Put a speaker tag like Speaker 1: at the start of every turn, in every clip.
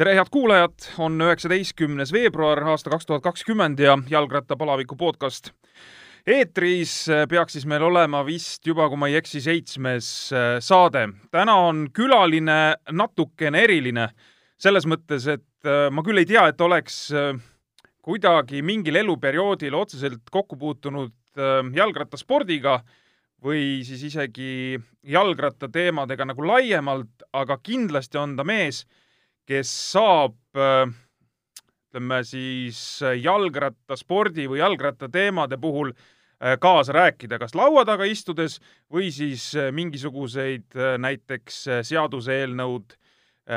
Speaker 1: tere, head kuulajad, on üheksateistkümnes veebruar aasta kaks tuhat kakskümmend ja Jalgrattapalaviku podcast eetris peaks siis meil olema vist juba, kui ma ei eksi, seitsmes äh, saade. täna on külaline natukene eriline selles mõttes, et äh, ma küll ei tea, et oleks äh, kuidagi mingil eluperioodil otseselt kokku puutunud jalgrattaspordiga või siis isegi jalgrattateemadega nagu laiemalt, aga kindlasti on ta mees, kes saab ütleme siis jalgrattaspordi või jalgrattateemade puhul kaasa rääkida, kas laua taga istudes või siis mingisuguseid näiteks seaduseelnõud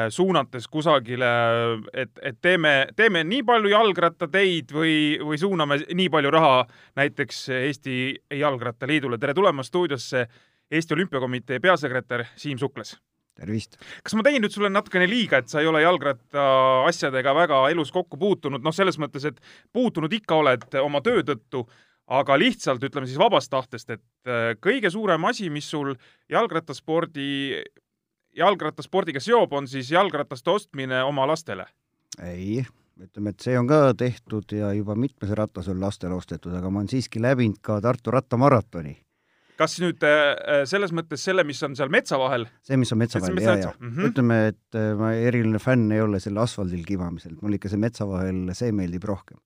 Speaker 1: suunates kusagile, et, et teeme, teeme nii palju jalgrattateid või, või suuname nii palju raha näiteks Eesti Jalgrattaliidule. tere tulemast stuudiosse, Eesti Olümpiakomitee peasekretär Siim Suklas!
Speaker 2: Tervist!
Speaker 1: kas ma tegin nüüd sulle natukene liiga, et sa ei ole jalgratta asjadega väga elus kokku puutunud, noh, selles mõttes, et puutunud ikka oled oma töö tõttu, aga lihtsalt ütleme siis vabast tahtest, et kõige suurem asi, mis sul jalgrattaspordi jalgrattaspordiga seob, on siis jalgrataste ostmine oma lastele?
Speaker 2: ei, ütleme, et see on ka tehtud ja juba mitmes ratas on lastele ostetud, aga ma olen siiski läbinud ka Tartu rattamaratoni.
Speaker 1: Kas nüüd äh, selles mõttes selle, mis on seal metsa vahel?
Speaker 2: see, mis on metsa vahel, jaa, jaa. Mhm. ütleme, et äh, ma eriline fänn ei ole selle asfaldil kibamisel, mulle ikka see metsa vahel, see meeldib rohkem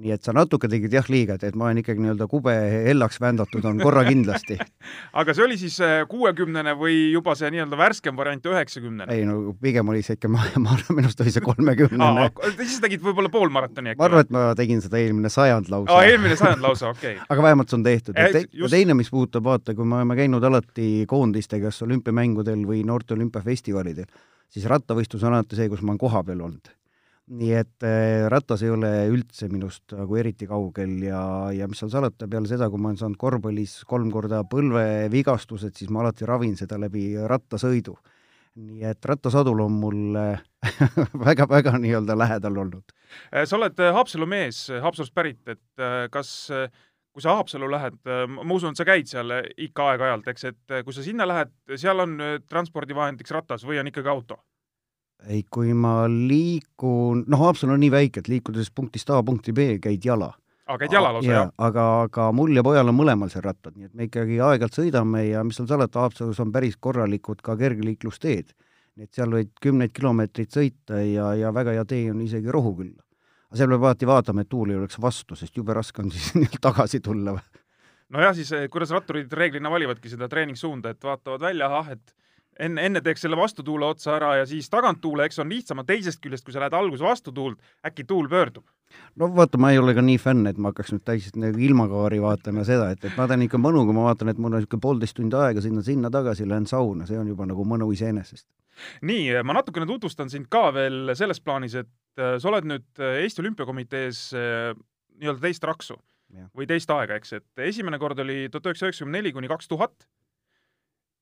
Speaker 2: nii et sa natuke tegid jah liiga, et, et ma olen ikkagi nii-öelda kube hellaks vändatud on korra kindlasti
Speaker 1: aga see oli siis äh, kuuekümnene või juba see nii-öelda värskem variant, üheksakümnene?
Speaker 2: ei no pigem oli see ikka, ma, ma arvan, minu arust oli see kolmekümnene
Speaker 1: siis tegid võib-olla poolmaratoni
Speaker 2: äkki? ma arvan, et ma tegin seda eelmine sajand lausa.
Speaker 1: aa, eelmine sajand lausa, okei okay.
Speaker 2: aga vähemalt see on tehtud ja, te, ja teine, mis puudutab, vaata, kui me oleme käinud alati koondistega, kas olümpiamängudel või noorte olümpiafestivalidel, siis rattavõistlus on alati see, kus ma olen kohapeal olnud nii et äh, ratas ei ole üldse minust nagu eriti kaugel ja, ja mis seal salata, peale seda, kui ma olen saanud korvpallis kolm korda põlvevigastused, siis ma alati ravin seda läbi rattasõidu. nii et rattasadul on mul väga-väga nii-öelda lähedal olnud.
Speaker 1: Äh, sa oled Haapsalu mees, Haapsalust pärit, et kas kui sa Haapsallu lähed, ma usun, et sa käid seal ikka aeg-ajalt, eks, et kui sa sinna lähed, seal on transpordivahendiks ratas või on ikkagi auto?
Speaker 2: Ei, kui ma liikun, noh, Haapsalu on nii väike, et liikudes punktist A punkti B käid jala.
Speaker 1: aa, käid jala lausa, jah?
Speaker 2: aga, aga mul ja pojal on mõlemal seal rattad, nii et me ikkagi aeg-ajalt sõidame ja mis seal salata, Haapsalus on päris korralikud ka kergliiklusteed. nii et seal võid kümneid kilomeetreid sõita ja, ja väga hea tee on isegi Rohukülla. aga seal peab alati vaatama, et tuul ei oleks vastu, sest jube raske on siis tagasi tulla.
Speaker 1: nojah, siis eh, kuidas ratturid reeglina valivadki seda treeningsuunda, et vaatavad välja, ahah, et enne, enne teeks selle vastutuule otsa ära ja siis taganttuule, eks on lihtsam, aga teisest küljest, kui sa lähed alguses vastutuult, äkki tuul pöördub.
Speaker 2: no vaata, ma ei ole ka nii fänn, et ma hakkaks nüüd täiesti nagu ilmakaari vaatama seda, et, et ma teen ikka mõnu, kui ma vaatan, et mul on niisugune poolteist tundi aega sinna-sinna tagasi, lähen sauna, see on juba nagu mõnu iseenesest.
Speaker 1: nii, ma natukene tutvustan sind ka veel selles plaanis, et äh, sa oled nüüd äh, Eesti Olümpiakomitees äh, nii-öelda teist raksu ja. või teist aega, eks, et esimene kord oli tuhat üheksasada üheksakümmend neli kuni kaks tuhat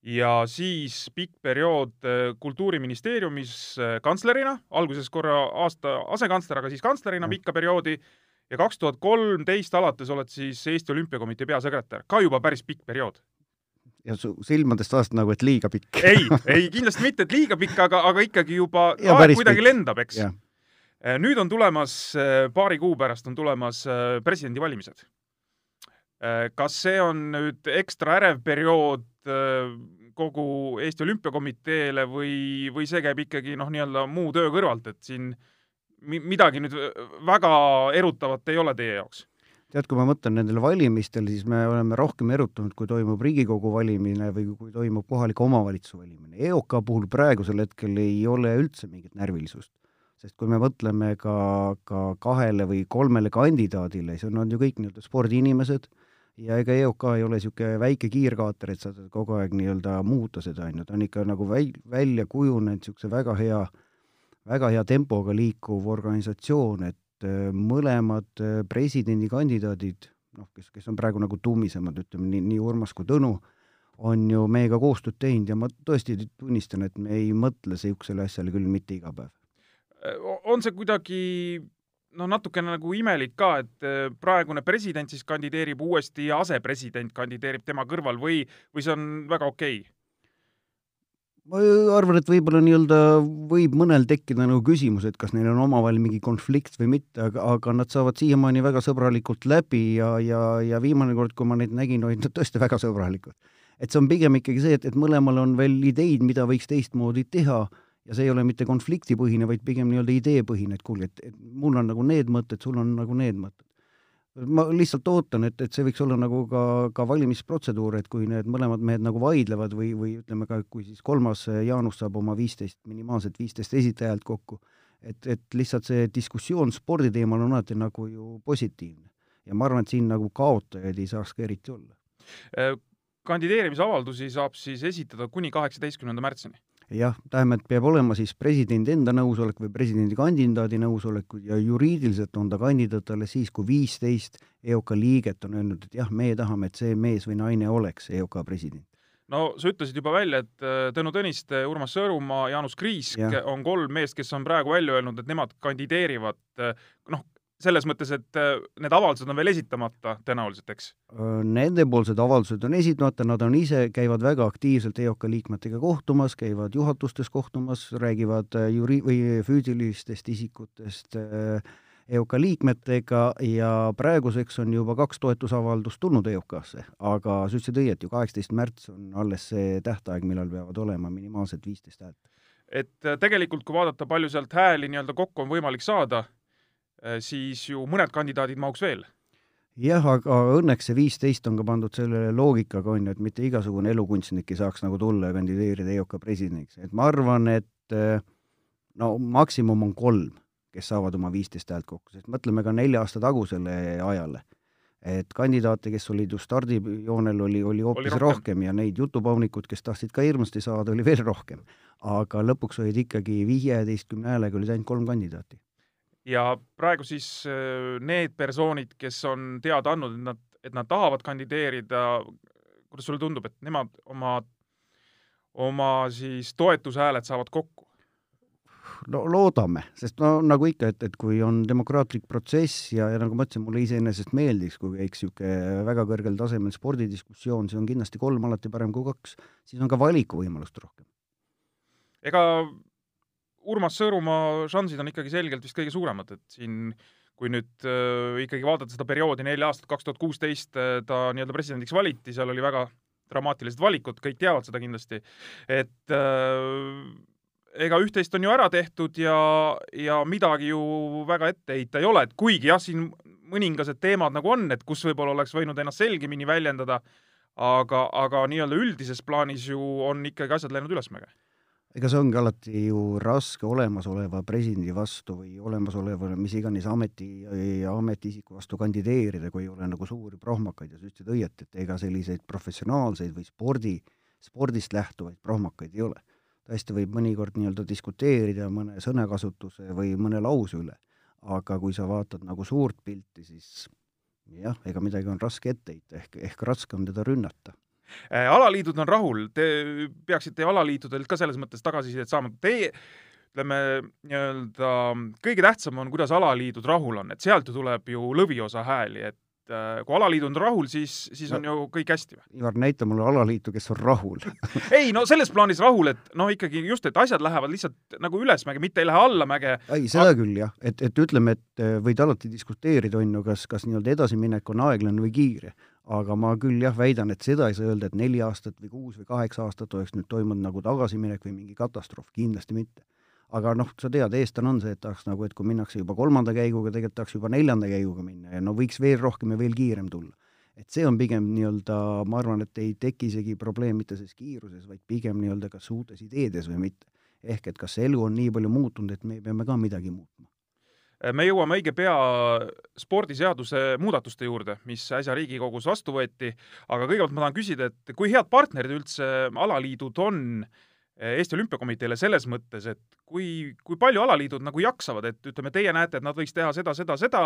Speaker 1: ja siis pikk periood äh, Kultuuriministeeriumis äh, kantslerina, alguses korra aasta asekantsler, aga siis kantslerina mm. pikka perioodi ja kaks tuhat kolmteist alates oled siis Eesti Olümpiakomitee peasekretär, ka juba päris pikk periood.
Speaker 2: ja su silmadest vaatad nagu, et liiga pikk
Speaker 1: ei, ei kindlasti mitte, et liiga pikk, aga, aga ikkagi juba aeg kuidagi pikk. lendab, eks. Äh, nüüd on tulemas, paari kuu pärast on tulemas presidendivalimised. kas see on nüüd ekstra ärev periood kogu Eesti Olümpiakomiteele või, või see käib ikkagi noh, nii-öelda muu töö kõrvalt, et siin midagi nüüd väga erutavat ei ole teie jaoks?
Speaker 2: tead, kui ma mõtlen nendele valimistele, siis me oleme rohkem erutunud, kui toimub Riigikogu valimine või kui toimub kohaliku omavalitsuse valimine. EOK puhul praegusel hetkel ei ole üldse mingit närvilisust. sest kui me mõtleme ka, ka kahele või kolmele kandidaadile, siis on nad ju kõik nii-öelda spordiinimesed ja ega EOK ei ole niisugune väike kiirkaater, et sa saad kogu aeg nii-öelda muuta seda, on ju, ta on ikka nagu väl-, välja kujunenud niisuguse väga hea, väga hea tempoga liikuv organisatsioon, et äh, mõlemad äh, presidendikandidaadid, noh, kes, kes on praegu nagu tummisemad, ütleme nii, nii Urmas kui Tõnu, on ju meiega koostööd teinud ja ma tõesti tunnistan, et me ei mõtle niisugusele asjale küll mitte iga päev.
Speaker 1: on see kuidagi noh, natukene nagu imelik ka, et äh, praegune president siis kandideerib uuesti ja asepresident kandideerib tema kõrval või, või see on väga okei okay.?
Speaker 2: ma arvan, et võib-olla nii-öelda võib mõnel tekkida nagu küsimus, et kas neil on omavahel mingi konflikt või mitte, aga, aga nad saavad siiamaani väga sõbralikult läbi ja, ja, ja viimane kord, kui ma neid nägin, olid nad tõesti väga sõbralikud. et see on pigem ikkagi see, et, et mõlemal on veel ideid, mida võiks teistmoodi teha ja see ei ole mitte konfliktipõhine, vaid pigem nii-öelda ideepõhine, et kuulge, et, mul on nagu need mõtted, sul on nagu need mõtted ma lihtsalt ootan, et, et see võiks olla nagu ka, ka valimisprotseduur, et kui need mõlemad mehed nagu vaidlevad või, või ütleme ka, kui siis kolmas Jaanus saab oma viisteist, minimaalselt viisteist esitajalt kokku, et, et lihtsalt see diskussioon spordi teemal on alati nagu ju positiivne. ja ma arvan, et siin nagu kaotajaid ei saaks ka eriti olla.
Speaker 1: Äh, kandideerimisavaldusi saab siis esitada kuni kaheksateistkümnenda märtsini
Speaker 2: jah, tähendab, et peab olema siis presidendi enda nõusolek või presidendikandidaadi nõusolek ja juriidiliselt on ta kandidaat alles siis, kui viisteist EOK liiget on öelnud, et jah, meie tahame, et see mees või naine oleks EOK president
Speaker 1: no sa ütlesid juba välja, et äh, Tõnu Tõniste, Urmas Sõõrumaa, Jaanus Kriisk ja. on kolm meest, kes on praegu välja öelnud, et nemad kandideerivad. Äh, noh, selles mõttes, et äh, need avaldused on veel esitamata tõenäoliselt, eks?
Speaker 2: Nendepoolsed avaldused on esitamata, nad on ise, käivad väga aktiivselt EOK liikmetega kohtumas, käivad juhatustes kohtumas, räägivad juri- või füüsilistest isikutest EOK liikmetega ja praeguseks on juba kaks toetusavaldust tulnud EOK-sse, aga sa ütlesid õieti ju, kaheksateist märts on alles see tähtaeg, millal peavad olema minimaalselt viisteist häält.
Speaker 1: et tegelikult, kui vaadata, palju sealt hääli nii-öelda kokku on võimalik saada, Äh, siis ju mõned kandidaadid mahuks veel.
Speaker 2: jah, aga õnneks see viisteist on ka pandud selle loogikaga, on ju, et mitte igasugune elukunstnik ei saaks nagu tulla ja kandideerida EOK presidendiks, et ma arvan, et äh, no maksimum on kolm, kes saavad oma viisteist häält kokku, sest mõtleme ka nelja aasta tagusele ajale. et kandidaate, kes olid ju stardijoonel, oli, oli hoopis rohkem. rohkem ja neid jutupaunikud, kes tahtsid ka hirmsasti saada, oli veel rohkem. aga lõpuks olid ikkagi viieteistkümne häälega olid ainult kolm kandidaati
Speaker 1: ja praegu siis äh, need persoonid, kes on teada andnud, et nad, et nad tahavad kandideerida, kuidas sulle tundub, et nemad oma, oma siis toetushääled saavad kokku?
Speaker 2: no loodame, sest no nagu ikka, et, et kui on demokraatlik protsess ja, ja nagu ma ütlesin, mulle iseenesest meeldiks, kui käiks niisugune väga kõrgel tasemel spordidiskussioon, see on kindlasti kolm alati parem kui kaks, siis on ka valikuvõimalust rohkem.
Speaker 1: ega Urmas Sõõrumaa šansid on ikkagi selgelt vist kõige suuremad, et siin kui nüüd äh, ikkagi vaadata seda perioodi neli aastat, kaks tuhat kuusteist äh, ta nii-öelda presidendiks valiti, seal oli väga dramaatilised valikud, kõik teavad seda kindlasti, et äh, ega üht-teist on ju ära tehtud ja, ja midagi ju väga ette heita ei ole, et kuigi jah, siin mõningased teemad nagu on, et kus võib-olla oleks võinud ennast selgemini väljendada, aga, aga nii-öelda üldises plaanis ju on ikkagi asjad läinud ülesmäge
Speaker 2: ega see ongi alati ju raske olemasoleva presidendi vastu või olemasoleva mis iganes ameti ametiisiku vastu kandideerida, kui ei ole nagu suuri prohmakaid ja sa ütlesid õieti, et ega selliseid professionaalseid või spordi, spordist lähtuvaid prohmakaid ei ole. tõesti võib mõnikord nii-öelda diskuteerida mõne sõnakasutuse või mõne lause üle, aga kui sa vaatad nagu suurt pilti, siis jah, ega midagi on raske ette heita, ehk, ehk raske on teda rünnata
Speaker 1: alaliidud on rahul, te peaksite alaliitudelt ka selles mõttes tagasisidet saama. Teie, ütleme nii-öelda kõige tähtsam on, kuidas alaliidud rahul on, et sealt ju tuleb ju lõviosa hääli, et äh, kui alaliit on rahul, siis, siis on no, ju kõik hästi või?
Speaker 2: Ivar, näita mulle alaliitu, kes on rahul
Speaker 1: ei no selles plaanis rahul, et noh, ikkagi just, et asjad lähevad lihtsalt nagu ülesmäge, mitte ei lähe allamäge.
Speaker 2: ei, seda küll jah, et, et ütleme, et äh, võid alati diskuteerida, on ju, kas, kas nii-öelda edasiminek on aeglane või kiire aga ma küll jah, väidan, et seda ei saa öelda, et neli aastat või kuus või kaheksa aastat oleks nüüd toimunud nagu tagasiminek või mingi katastroof, kindlasti mitte. aga noh, sa tead, eestlane on see, et tahaks nagu, et kui minnakse juba kolmanda käiguga, tegelikult tahaks juba neljanda käiguga minna ja no võiks veel rohkem ja veel kiirem tulla. et see on pigem nii-öelda, ma arvan, et ei teki isegi probleem mitte selles kiiruses, vaid pigem nii-öelda kas uutes ideedes või mitte. ehk et kas see elu on nii palju muutunud, et me peame ka midagi muutma
Speaker 1: me jõuame õige pea spordiseaduse muudatuste juurde, mis äsja Riigikogus vastu võeti, aga kõigepealt ma tahan küsida, et kui head partnerid üldse alaliidud on Eesti Olümpiakomiteele selles mõttes, et kui, kui palju alaliidud nagu jaksavad, et ütleme, teie näete, et nad võiks teha seda, seda, seda,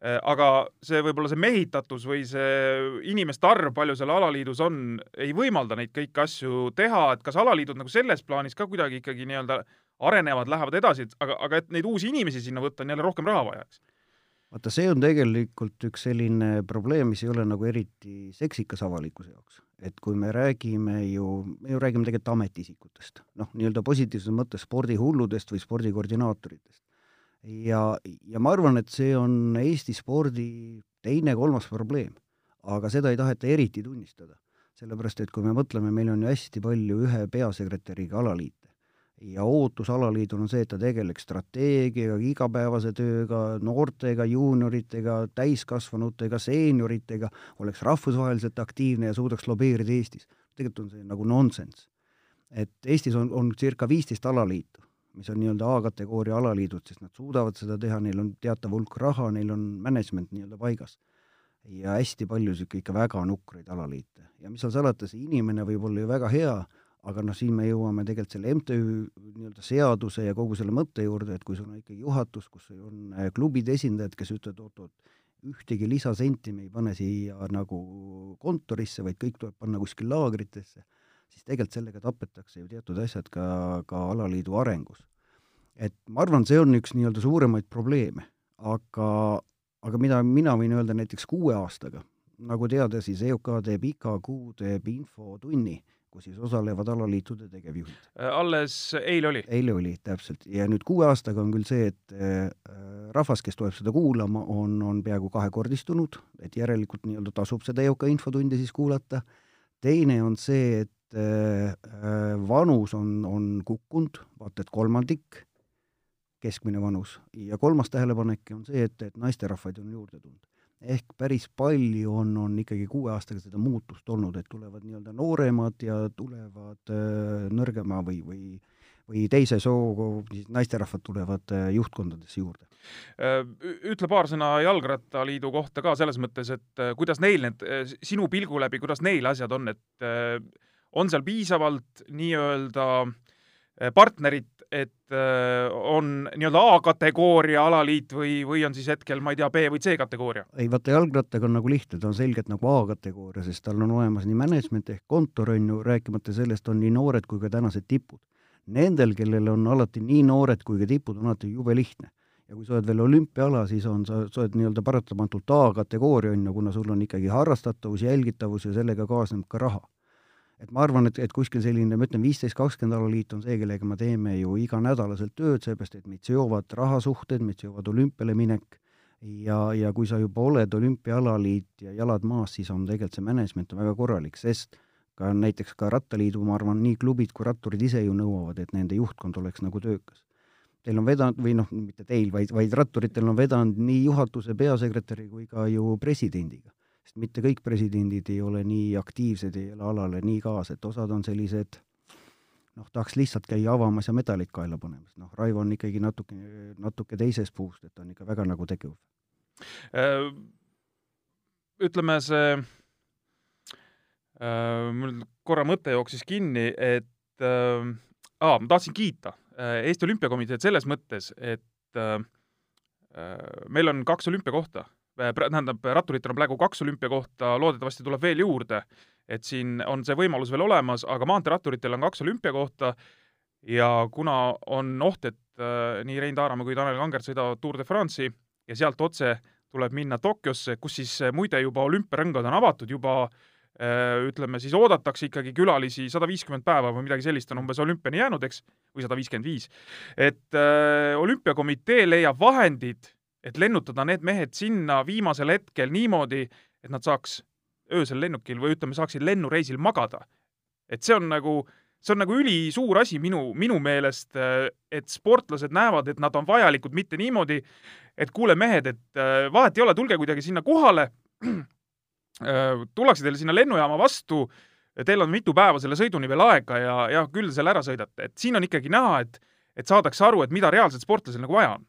Speaker 1: aga see võib-olla see mehitatus või see inimeste arv, palju seal alaliidus on, ei võimalda neid kõiki asju teha, et kas alaliidud nagu selles plaanis ka kuidagi ikkagi nii-öelda arenevad, lähevad edasi, aga, aga et neid uusi inimesi sinna võtta, on jälle rohkem raha vaja, eks
Speaker 2: vaata, see on tegelikult üks selline probleem, mis ei ole nagu eriti seksikas avalikkuse jaoks. et kui me räägime ju, me ju räägime tegelikult ametiisikutest, noh, nii-öelda positiivses mõttes spordihulludest või spordikoordinaatoritest. ja, ja ma arvan, et see on Eesti spordi teine-kolmas probleem, aga seda ei taheta eriti tunnistada. sellepärast, et kui me mõtleme, meil on ju hästi palju ühe peasekretäriga alaliite ja ootus alaliidul on see, et ta tegeleks strateegiaga, igapäevase tööga, noortega, juunioritega, täiskasvanutega, seenioritega, oleks rahvusvaheliselt aktiivne ja suudaks lobeerida Eestis. tegelikult on see nagu nonsenss. et Eestis on, on circa viisteist alaliitu, mis on nii-öelda A-kategooria alaliidud, sest nad suudavad seda teha, neil on teatav hulk raha, neil on management nii-öelda paigas. ja hästi palju niisugune ikka väga nukraid alaliite. ja mis seal salata, see inimene võib olla ju väga hea, aga noh, siin me jõuame tegelikult selle MTÜ nii-öelda seaduse ja kogu selle mõtte juurde, et kui sul on ikkagi juhatus, kus on äh, klubide esindajad, kes ütlevad, oot-oot, ühtegi lisasenti me ei pane siia nagu kontorisse, vaid kõik tuleb panna kuskil laagritesse, siis tegelikult sellega tapetakse ju teatud asjad ka, ka alaliidu arengus. et ma arvan, see on üks nii-öelda suuremaid probleeme, aga, aga mida mina võin öelda näiteks kuue aastaga, nagu teada, siis EOK teeb iga kuu, teeb infotunni kus siis osalevad alaliitude tegevjuhid.
Speaker 1: Äh, alles eile oli?
Speaker 2: eile oli, täpselt. ja nüüd kuue aastaga on küll see, et äh, rahvas, kes tuleb seda kuulama, on, on peaaegu kahekordistunud, et järelikult nii-öelda tasub seda EOK infotundi siis kuulata. teine on see, et äh, vanus on, on kukkunud, vaata et kolmandik, keskmine vanus, ja kolmas tähelepanek on see, et, et naisterahvaid on juurde tulnud ehk päris palju on, on ikkagi kuue aastaga seda muutust olnud, et tulevad nii-öelda nooremad ja tulevad äh, nõrgema või, või või teise soo naisterahvad tulevad äh, juhtkondadesse juurde.
Speaker 1: Äh, ütle paar sõna Jalgrattaliidu kohta ka selles mõttes, et äh, kuidas neil need, sinu pilgu läbi, kuidas neil asjad on, et on seal piisavalt nii-öelda partnerit et äh, on nii-öelda A-kategooria alaliit või, või on siis hetkel, ma ei tea, B- või C-kategooria?
Speaker 2: ei, vaata jalgrattaga on nagu lihtne, ta on selgelt nagu A-kategooria, sest tal on olemas nii management ehk kontor, on ju, rääkimata sellest, on nii noored kui ka tänased tipud. Nendel, kellel on alati nii noored kui ka tipud, on alati jube lihtne. ja kui sa oled veel olümpiaala, siis on, sa, sa oled nii-öelda paratamatult A-kategooria, on ju, kuna sul on ikkagi harrastatavus, jälgitavus ja sellega kaasneb ka raha et ma arvan, et, et kuskil selline, ma ütlen, viisteist, kakskümmend alaliit on see, kellega me teeme ju iganädalaselt tööd, seepärast et meid seovad rahasuhted, meid seovad olümpiale minek ja, ja kui sa juba oled olümpiaalaliit ja jalad maas, siis on tegelikult see management on väga korralik, sest ka näiteks ka Rattaliidu, ma arvan, nii klubid kui ratturid ise ju nõuavad, et nende juhtkond oleks nagu töökas. Teil on vedanud, või noh, mitte teil, vaid, vaid ratturitel on vedanud nii juhatuse peasekretäri kui ka ju presidendiga sest mitte kõik presidendid ei ole nii aktiivsed, ei ela alale nii kaasa, et osad on sellised noh, tahaks lihtsalt käia avamas ja medalit kaela panemas, noh, Raivo on ikkagi natuke, natuke teisest puust, et ta on ikka väga nagu tegev.
Speaker 1: Äh, ütleme, see äh, mul korra mõte jooksis kinni, et äh, aa, ma tahtsin kiita äh, Eesti Olümpiakomiteed selles mõttes, et äh, äh meil on kaks olümpiakohta tähendab, ratturitel on praegu kaks olümpiakohta, loodetavasti tuleb veel juurde, et siin on see võimalus veel olemas, aga maanteeratturitel on kaks olümpiakohta ja kuna on oht, et äh, nii Rein Taaramäe kui Tanel Kangert sõidavad Tour de France'i ja sealt otse tuleb minna Tokyosse, kus siis äh, muide juba olümpiarõngad on avatud, juba äh, ütleme siis oodatakse ikkagi külalisi sada viiskümmend päeva või midagi sellist on umbes olümpiani jäänud, eks, või sada viiskümmend viis. et äh, olümpiakomitee leiab vahendid et lennutada need mehed sinna viimasel hetkel niimoodi, et nad saaks öösel lennukil või ütleme, saaksid lennureisil magada. et see on nagu, see on nagu ülisuur asi minu, minu meelest, et sportlased näevad, et nad on vajalikud, mitte niimoodi, et kuule, mehed, et äh, vahet ei ole, tulge kuidagi sinna kohale, äh, tullakse teile sinna lennujaama vastu, teil on mitu päeva selle sõiduni veel aega ja, ja küll selle ära sõidate, et siin on ikkagi näha, et, et saadakse aru, et mida reaalselt sportlasel nagu vaja on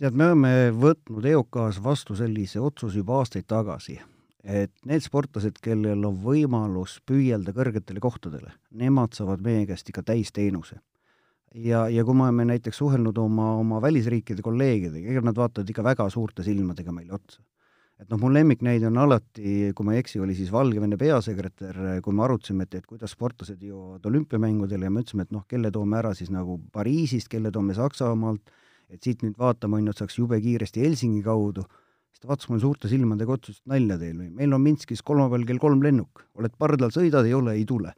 Speaker 2: tead, me oleme võtnud EOK-s vastu sellise otsuse juba aastaid tagasi, et need sportlased, kellel on võimalus püüelda kõrgetele kohtadele, nemad saavad meie käest ikka täisteenuse. ja, ja kui me oleme näiteks suhelnud oma, oma välisriikide kolleegidega, ega nad vaatavad ikka väga suurte silmadega meile otsa. et noh, mu lemmiknäide on alati, kui ma ei eksi, oli siis Valgevene peasekretär, kui me arutasime, et, et kuidas sportlased jõuavad olümpiamängudele ja me ütlesime, et noh, kelle toome ära siis nagu Pariisist, kelle toome Saksamaalt et siit nüüd vaatama, et saaks jube kiiresti Helsingi kaudu, siis ta vaatas mulle suurte silmadega otsa, ütles, nalja teil või, meil on Minskis kolmapäeval kell kolm lennuk, oled pardal, sõidad, ei ole, ei tule.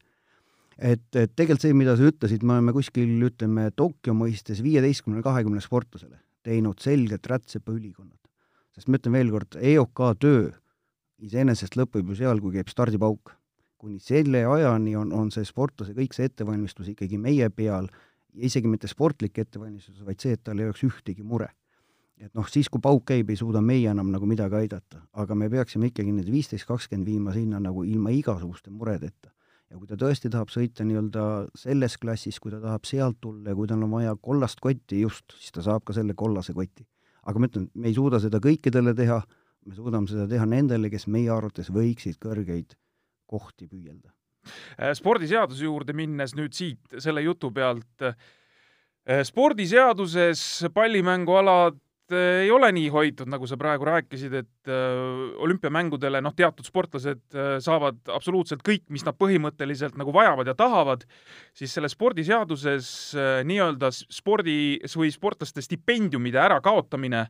Speaker 2: et, et tegelikult see, mida sa ütlesid, me oleme kuskil, ütleme, Tokyo mõistes viieteistkümne, kahekümne sportlasele teinud selgelt rätsepaülikonnad. sest ma ütlen veel kord, EOK töö iseenesest lõpeb ju seal, kui käib stardipauk. kuni selle ajani on, on see sportlase kõik see ettevalmistus ikkagi meie peal isegi mitte sportlik ettevalmistus, vaid see, et tal ei oleks ühtegi mure et noh, siis kui pauk käib, ei suuda meie enam nagu midagi aidata, aga me peaksime ikkagi need viisteist, kakskümmend viima sinna nagu ilma igasuguste muredeta. ja kui ta tõesti tahab sõita nii-öelda selles klassis, kui ta tahab sealt tulla ja kui tal on vaja kollast kotti just, siis ta saab ka selle kollase koti. aga ma ütlen, me ei suuda seda kõikidele teha, me suudame seda teha nendele, kes meie arvates võiksid kõrgeid kohti püüelda.
Speaker 1: Äh, spordiseaduse juurde minnes nüüd siit selle jutu pealt, äh, spordiseaduses pallimängualad Äh, ei ole nii hoitud, nagu sa praegu rääkisid, et olümpiamängudele noh, teatud sportlased saavad absoluutselt kõik, mis nad põhimõtteliselt nagu vajavad ja tahavad, siis selles spordiseaduses nii-öelda spordi või sportlaste stipendiumide ärakaotamine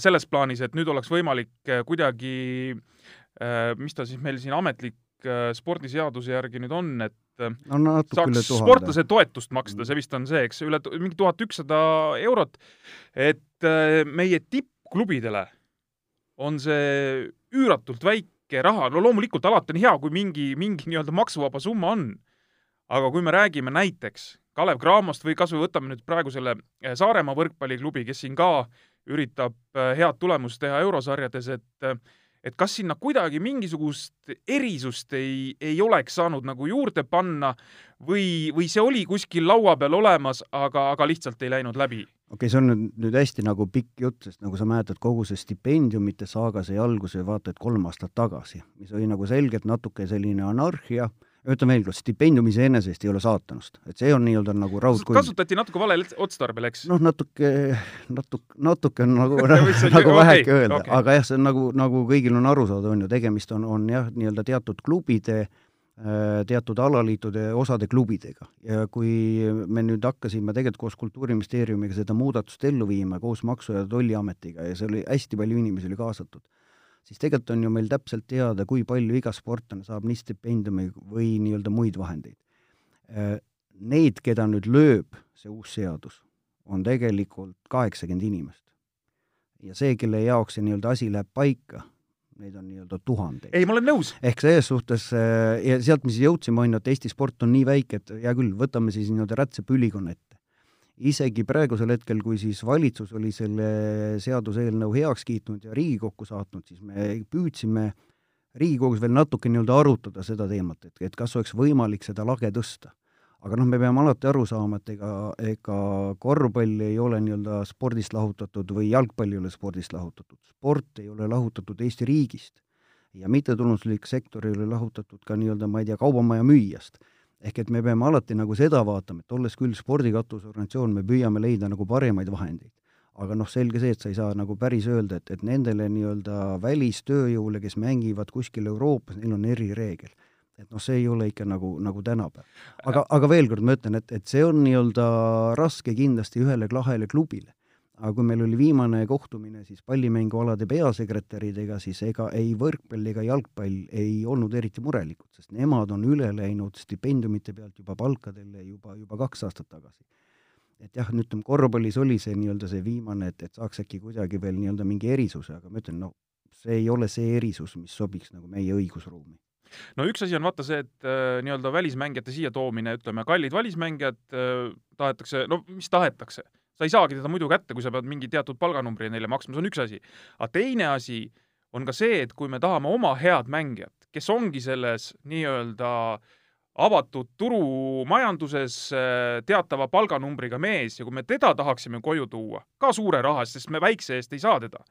Speaker 1: selles plaanis, et nüüd oleks võimalik kuidagi, mis ta siis meil siin ametlik spordiseaduse järgi nüüd on, et
Speaker 2: no,
Speaker 1: saaks sportlase toetust maksta, see vist on see, eks, üle mingi tuhat ükssada eurot, et äh, meie tippklubidele on see üüratult väike raha, no loomulikult alati on hea, kui mingi, mingi nii-öelda maksuvaba summa on. aga kui me räägime näiteks Kalev Cramost või kas või võtame nüüd praegu selle äh, Saaremaa võrkpalliklubi, kes siin ka üritab äh, head tulemust teha eurosarjades, et et kas sinna kuidagi mingisugust erisust ei, ei oleks saanud nagu juurde panna või, või see oli kuskil laua peal olemas, aga, aga lihtsalt ei läinud läbi?
Speaker 2: okei okay,, see on nüüd, nüüd hästi nagu pikk jutt, sest nagu sa mäletad, kogu see stipendiumite saaga sai alguse vaata et kolm aastat tagasi, mis oli nagu selgelt natuke selline anarhia ütlen veel kord, stipendium iseenesest ei ole saatanast, et see on nii-öelda nagu raudkujund.
Speaker 1: kasutati natuke valel otstarbel, eks?
Speaker 2: noh, natuke, natuke, natuke on nagu nagu, nagu väheke okay, öelda okay., aga jah, see on nagu, nagu kõigil on aru saada, on ju, tegemist on, on jah, nii-öelda teatud klubide äh, teatud alaliitude osade klubidega ja kui me nüüd hakkasime tegelikult koos Kultuuriministeeriumiga seda muudatust ellu viima, koos Maksu- ja Tolliametiga ja see oli, hästi palju inimesi oli kaasatud siis tegelikult on ju meil täpselt teada, kui palju iga sportlane saab nii stipendiumi või nii-öelda muid vahendeid. Äh, neid, keda nüüd lööb see uus seadus, on tegelikult kaheksakümmend inimest. ja see, kelle jaoks see nii-öelda asi läheb paika, neid on nii-öelda tuhandeid.
Speaker 1: ei, ma olen nõus.
Speaker 2: ehk selles suhtes äh, ja sealt me siis jõudsime, on ju, et Eesti sport on nii väike, et hea küll, võtame siis nii-öelda rätsepülikonna ette isegi praegusel hetkel, kui siis valitsus oli selle seaduseelnõu heaks kiitnud ja Riigikokku saatnud, siis me püüdsime Riigikogus veel natuke nii-öelda arutada seda teemat, et, et kas oleks võimalik seda lage tõsta. aga noh, me peame alati aru saama, et ega, ega korvpall ei ole nii-öelda spordist lahutatud või jalgpall ei ole spordist lahutatud. sport ei ole lahutatud Eesti riigist ja mittetulunduslik sektor ei ole lahutatud ka nii-öelda, ma ei tea, kaubamaja müüjast ehk et me peame alati nagu seda vaatama, et olles küll spordikatusorganisatsioon, me püüame leida nagu parimaid vahendeid. aga noh, selge see, et sa ei saa nagu päris öelda, et, et nendele nii-öelda välistööjõule, kes mängivad kuskil Euroopas, neil on erireegel. et noh, see ei ole ikka nagu, nagu tänapäeval. aga, aga veel kord ma ütlen, et, et see on nii-öelda raske kindlasti ühele lahele klubile aga kui meil oli viimane kohtumine siis pallimängualade peasekretäridega, siis ega ei võrkpall ega jalgpall ei olnud eriti murelikud, sest nemad on üle läinud stipendiumite pealt juba palkadele juba, juba kaks aastat tagasi. et jah, nüüd ütleme, korvpallis oli see nii-öelda see viimane, et, et saaks äkki kuidagi veel nii-öelda mingi erisuse, aga ma ütlen, no see ei ole see erisus, mis sobiks nagu meie õigusruumi
Speaker 1: no üks asi on vaata see, et äh, nii-öelda välismängijate siia toomine, ütleme, kallid välismängijad äh, tahetakse, no mis tahetakse, sa ei saagi teda muidu kätte, kui sa pead mingi teatud palganumbri neile maksma, see on üks asi. aga teine asi on ka see, et kui me tahame oma head mängijat, kes ongi selles nii-öelda avatud turumajanduses äh, teatava palganumbriga mees ja kui me teda tahaksime koju tuua, ka suure raha eest, sest me väikse eest ei saa teda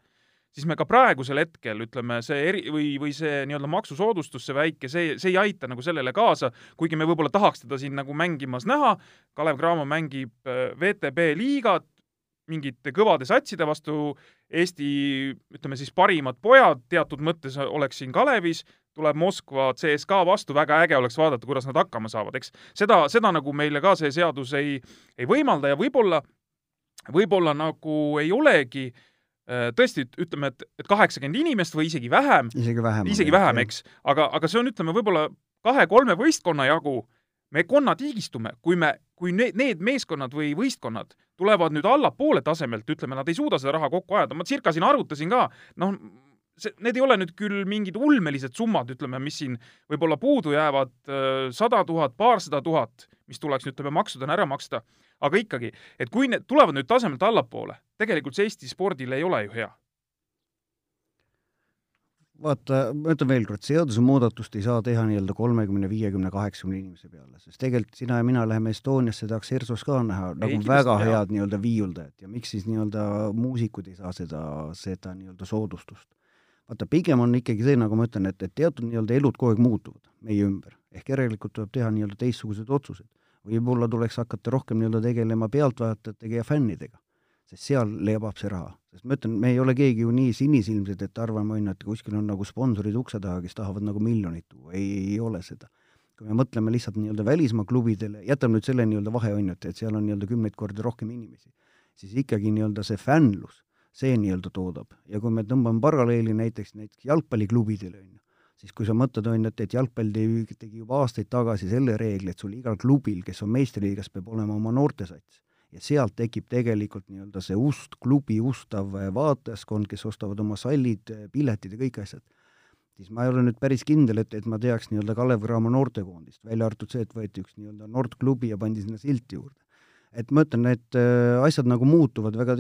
Speaker 1: siis me ka praegusel hetkel ütleme, see eri või, või see nii-öelda maksusoodustus, see väike, see, see ei aita nagu sellele kaasa, kuigi me võib-olla tahaks teda siin nagu mängimas näha. Kalev Cramo mängib äh, VTB liigat mingite kõvade satside vastu. Eesti, ütleme siis parimad pojad teatud mõttes oleks siin Kalevis, tuleb Moskva CSKA vastu, väga äge oleks vaadata, kuidas nad hakkama saavad, eks. seda, seda nagu meile ka see seadus ei, ei võimalda ja võib-olla, võib-olla nagu ei olegi äh, tõesti, ütleme, et, et kaheksakümmend inimest või isegi vähem,
Speaker 2: isegi vähem.
Speaker 1: isegi vähem, eks, aga, aga see on, ütleme, võib-olla kahe-kolme võistkonna jagu, me konnatiigistume, kui me, kui need, need meeskonnad või võistkonnad tulevad nüüd allapoole tasemelt, ütleme, nad ei suuda seda raha kokku ajada, ma circa siin arvutasin ka, noh, see, need ei ole nüüd küll mingid ulmelised summad, ütleme, mis siin võib-olla puudu jäävad, sada tuhat, paarsada tuhat, mis tuleks, ütleme, maksudena ära maksta, aga ikkagi, et kui need tulevad nüüd tasemelt allapoole, tegelikult see Eesti spordile ei ole ju hea
Speaker 2: vaata, ma ütlen veel kord, seadusemuudatust ei saa teha nii-öelda kolmekümne, viiekümne, kaheksakümne inimese peale, sest tegelikult sina ja mina läheme Estoniasse, tahaks ERSO-s ka näha nagu ei, väga hea. head nii-öelda viiuldajat ja miks siis nii-öelda muusikud ei saa seda, seda nii-öelda soodustust. vaata, pigem on ikkagi see, nagu ma ütlen, et, et teatud nii-öelda elud kogu aeg muutuvad meie ümber, ehk järelikult tuleb teha nii-öelda teistsuguseid otsuseid. Võib-olla tuleks hakata rohkem nii-öelda tegelema pealtvaatajatega ja fännidega sest seal lebab see raha. sest ma ütlen, me ei ole keegi ju nii sinisilmsed, et arvame, on ju, et kuskil on nagu sponsorid ukse taga, kes tahavad nagu miljonit tuua, ei, ei ole seda. kui me mõtleme lihtsalt nii-öelda välismaa klubidele, jätame nüüd selle nii-öelda vahe, on ju, et, et seal on nii-öelda kümneid kordi rohkem inimesi, siis ikkagi nii-öelda see fännlus, see nii-öelda toodab. ja kui me tõmbame paralleeli näiteks, näiteks jalgpalliklubidele, on ju, siis kui sa mõtled, on ju, et, et jalgpall tegi, tegi juba aastaid tagasi selle reegli, et sul igal klubil, kes on meistriliigas, peab olema oma noortesats ja sealt tekib tegelikult nii-öelda see ust, klubi ustav äh, vaatajaskond, kes ostavad oma sallid, äh, piletid ja kõik asjad, siis ma ei ole nüüd päris kindel, et, et ma teaks nii-öelda Kalev Cramo noortekoondist, välja arvatud see, et võeti üks nii-öelda noorteklubi ja pandi sinna silt juurde. Et ma ütlen, et äh, asjad nagu muutuvad väga,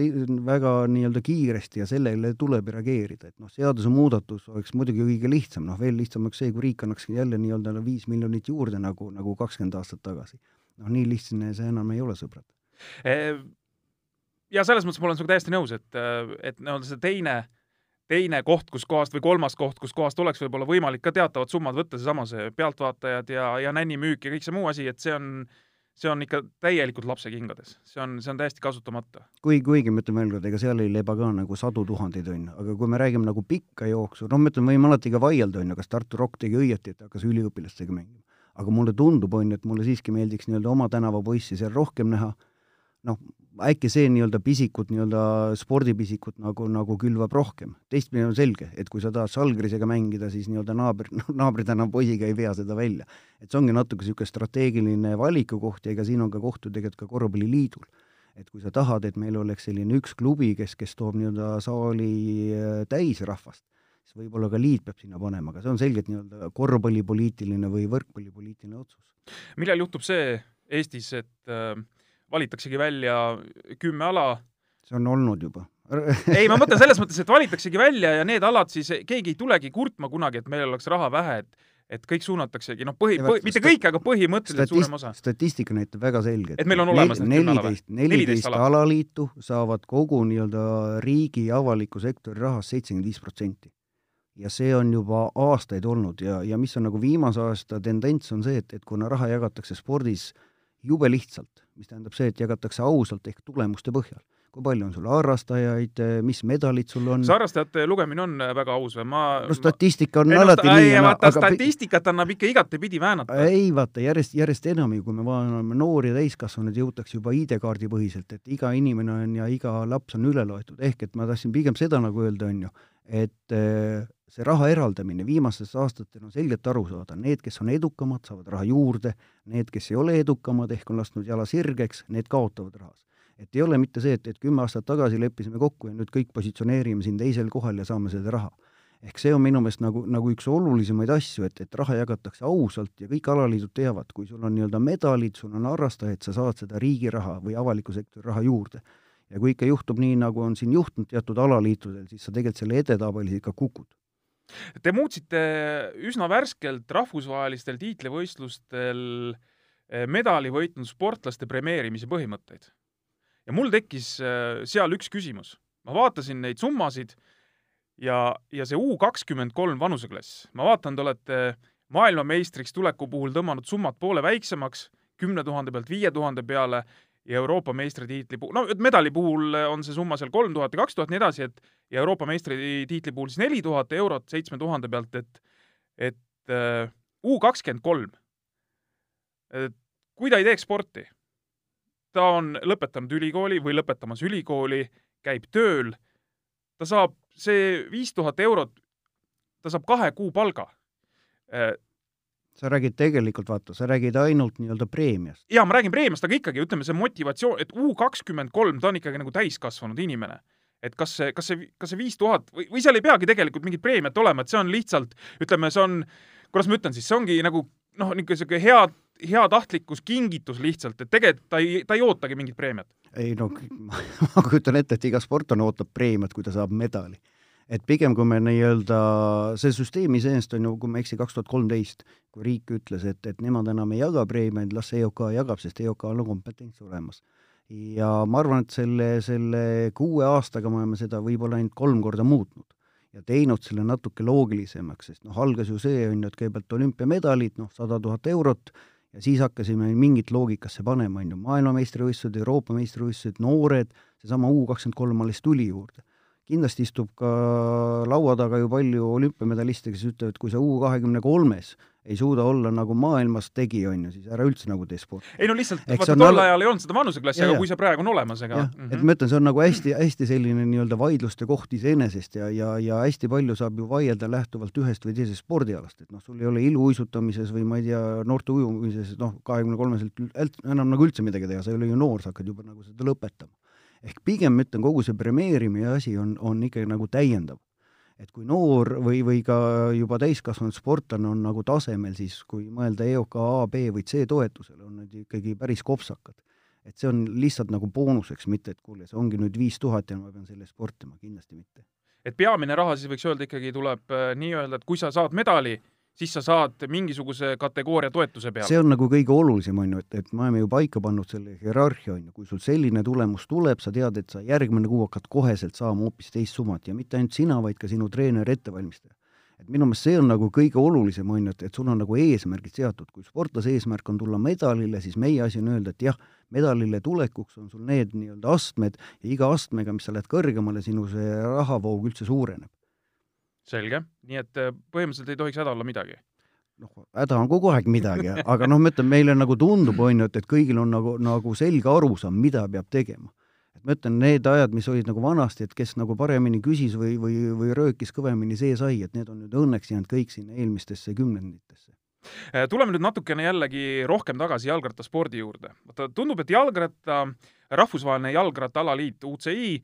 Speaker 2: väga nii-öelda kiiresti ja sellele tuleb reageerida, et noh, seadusemuudatus oleks muidugi kõige lihtsam, noh veel lihtsam oleks see, kui riik annaks jälle nii-öelda viis miljonit juurde, nagu, nagu kakskümmend aastat tagasi. noh, nii lihtne see enam ei ole, sõbrad
Speaker 1: Ehm, ja selles mõttes ma olen sinuga täiesti nõus, et, et nii-öelda see teine, teine koht, kus kohast või kolmas koht, kus kohast oleks võib-olla võimalik ka teatavad summad võtta, seesama see pealtvaatajad ja, ja nännimüük ja kõik see muu asi, et see on, see on ikka täielikult lapse kingades, see on, see on täiesti kasutamata.
Speaker 2: kui, kuigi ma ütlen veel kord, ega seal ei leba ka nagu sadu tuhandeid, on ju, aga kui me räägime nagu pikka jooksu, noh, ma ütlen, võime alati ka vaielda, on ju, kas Tartu Rock tegi õieti, et hakkas üliõpilastega mängima. aga mulle tundub, on ju, et mulle siiski meeldiks nii-öelda oma tänava poissi seal rohkem näha noh, äkki see nii-öelda pisikut, nii-öelda spordipisikut nagu, nagu külvab rohkem. teistpidi on selge, et kui sa tahad Žalgirisega mängida, siis nii-öelda naaber, noh, naabri tänav poisiga ei vea seda välja. et see ongi natuke niisugune strateegiline valiku koht ja ega siin on ka koht ju tegelikult ka Korvpalliliidul. et kui sa tahad, et meil oleks selline üks klubi, kes, kes toob nii-öelda saali äh, täis rahvast, siis võib-olla ka liit peab sinna panema, aga see on selgelt nii-öelda korvpallipoliitiline või võrkpallipoliitiline otsus.
Speaker 1: millal juhtub see Eestis, et äh valitaksegi välja kümme ala.
Speaker 2: see on olnud juba
Speaker 1: ei, ma mõtlen selles mõttes, et valitaksegi välja ja need alad siis, keegi ei tulegi kurtma kunagi, et meil oleks raha vähe, et et kõik suunataksegi, noh, põhi, põhi, mitte kõik, aga põhimõtteliselt suurem osa.
Speaker 2: statistika näitab väga selgelt.
Speaker 1: et meil on olemas
Speaker 2: need neliteist, neliteist alaliitu saavad kogu nii-öelda riigi avaliku sektori rahast seitsekümmend viis protsenti. ja see on juba aastaid olnud ja, ja mis on nagu viimase aasta tendents, on see, et, et kuna raha jagatakse spordis jube lihtsalt, mis tähendab see, et jagatakse ausalt ehk tulemuste põhjal. kui palju on sul harrastajaid, mis medalid sul on?
Speaker 1: see harrastajate lugemine on väga aus või? ma
Speaker 2: no statistika on ei, alati no, nii.
Speaker 1: vaata aga... statistikat annab ikka igatepidi väänata.
Speaker 2: ei vaata, järjest, järjest enam ju, kui me vaatame noori ja täiskasvanuid, jõutakse juba ID-kaardi põhiselt, et iga inimene on ja iga laps on üle loetud, ehk et ma tahtsin pigem seda nagu öelda, on ju, et äh, see raha eraldamine viimastel aastatel on selgelt aru saada, need, kes on edukamad, saavad raha juurde, need, kes ei ole edukamad ehk on lasknud jala sirgeks, need kaotavad rahas. et ei ole mitte see, et, et kümme aastat tagasi leppisime kokku ja nüüd kõik positsioneerime siin teisel kohal ja saame seda raha. ehk see on minu meelest nagu, nagu üks olulisemaid asju, et, et raha jagatakse ausalt ja kõik alaliidud teavad, kui sul on nii-öelda medalid, sul on harrastajaid, sa saad seda riigi raha või avaliku sektori raha juurde ja kui ikka juhtub nii, nagu on siin juhtunud teatud alaliitudel, siis sa tegelikult selle edetabelis ikka kukud
Speaker 1: Te muutsite üsna värskelt rahvusvahelistel tiitlivõistlustel eh, medali võitnud sportlaste premeerimise põhimõtteid. ja mul tekkis eh, seal üks küsimus. ma vaatasin neid summasid ja, ja see U kakskümmend kolm vanuseklass, ma vaatan, te olete maailmameistriks tuleku puhul tõmmanud summad poole väiksemaks, kümne tuhande pealt viie tuhande peale ja Euroopa meistritiitli puhul, no medali puhul on see summa seal kolm tuhat ja kaks tuhat, nii edasi, et ja Euroopa meistritiitli puhul siis neli tuhat eurot seitsme tuhande pealt, et et uh, U kakskümmend kolm, kui ta ei teeks sporti, ta on lõpetanud ülikooli või lõpetamas ülikooli, käib tööl, ta saab see viis tuhat eurot, ta saab kahe kuu palga
Speaker 2: sa räägid tegelikult, vaata, sa räägid ainult nii-öelda preemiast.
Speaker 1: jaa, ma räägin preemiast, aga ikkagi, ütleme, see motivatsioon, et U kakskümmend kolm, ta on ikkagi nagu täiskasvanud inimene. et kas see, kas see, kas see viis tuhat või, või seal ei peagi tegelikult mingit preemiat olema, et see on lihtsalt, ütleme, see on, kuidas ma ütlen siis, see ongi nagu noh, niisugune hea, heatahtlikkus, kingitus lihtsalt, et tegelikult ta ei, ta ei ootagi mingit preemiat.
Speaker 2: ei no ma kujutan ette, et iga sportlane ootab preemiat, kui ta saab medali et pigem, kui me nii-öelda, see süsteem iseenesest on ju, kui ma ei eksi, kaks tuhat kolmteist, kui riik ütles, et, et nemad enam ei jaga preemiaid, las EOK jagab, sest EOK-l on kompetents olemas. ja ma arvan, et selle, selle kuue aastaga me oleme seda võib-olla ainult kolm korda muutnud ja teinud selle natuke loogilisemaks, sest noh, algas ju see, on ju, et kõigepealt olümpiamedalid, noh, sada tuhat eurot, ja siis hakkasime mingit loogikasse panema, on ju, maailmameistrivõistlused, Euroopa meistrivõistlused, noored, seesama U kakskümmend kolm alles tuli juurde kindlasti istub ka laua taga ju palju olümpiamedaliste, kes ütlevad, kui sa U kahekümne kolmes ei suuda olla nagu maailmas tegi, on ju, siis ära üldse nagu tee sporti.
Speaker 1: ei no lihtsalt, vaata tol al... ajal ei olnud seda vanuseklassi, aga kui see praegu on olemas, ega
Speaker 2: jah mm -hmm., et ma ütlen, see on nagu hästi, hästi selline nii-öelda vaidluste koht iseenesest ja, ja, ja hästi palju saab ju vaielda lähtuvalt ühest või teisest spordialast, et noh, sul ei ole iluuisutamises või ma ei tea, noorte ujumises, noh, kahekümne kolmeselt enam nagu üldse midagi teha, sa ei ole ju noor, sa hakkad juba nagu seda lõpetama ehk pigem ma ütlen, kogu see premeerimine asi on, on ikkagi nagu täiendav. et kui noor või, või ka juba täiskasvanud sportlane on nagu tasemel, siis kui mõelda EOK A, B või C toetusele, on need ikkagi päris kopsakad. et see on lihtsalt nagu boonuseks, mitte et kuule, see ongi nüüd viis tuhat ja ma pean selle sportima, kindlasti mitte.
Speaker 1: et peamine raha siis võiks öelda ikkagi tuleb äh, nii-öelda, et kui sa saad medali, siis sa saad mingisuguse kategooria toetuse peale.
Speaker 2: see on nagu kõige olulisem, on ju, et, et me oleme ju paika pannud selle hierarhia, on ju, kui sul selline tulemus tuleb, sa tead, et sa järgmine kuu hakkad koheselt saama hoopis teist summat ja mitte ainult sina, vaid ka sinu treener, ettevalmistaja. et minu meelest see on nagu kõige olulisem, on ju, et, et sul on nagu eesmärgid seatud, kui sportlase eesmärk on tulla medalile, siis meie asi on öelda, et jah, medalile tulekuks on sul need nii-öelda astmed ja iga astmega, mis sa lähed kõrgemale, sinu see rahavoog üldse suureneb
Speaker 1: selge, nii et äh, põhimõtteliselt ei tohiks häda olla midagi?
Speaker 2: noh, häda on kogu aeg midagi, aga noh, ma ütlen, meile nagu tundub, on ju, et, et kõigil on nagu, nagu selge arusaam, mida peab tegema. et ma ütlen, need ajad, mis olid nagu vanasti, et kes nagu paremini küsis või, või, või röökis kõvemini, see sai, et need on nüüd õnneks jäänud kõik sinna eelmistesse kümnenditesse
Speaker 1: äh, tuleme nüüd natukene jällegi rohkem tagasi jalgrattaspordi juurde. vaata, tundub, et jalgratta, rahvusvaheline jalgrattaalaliit UCI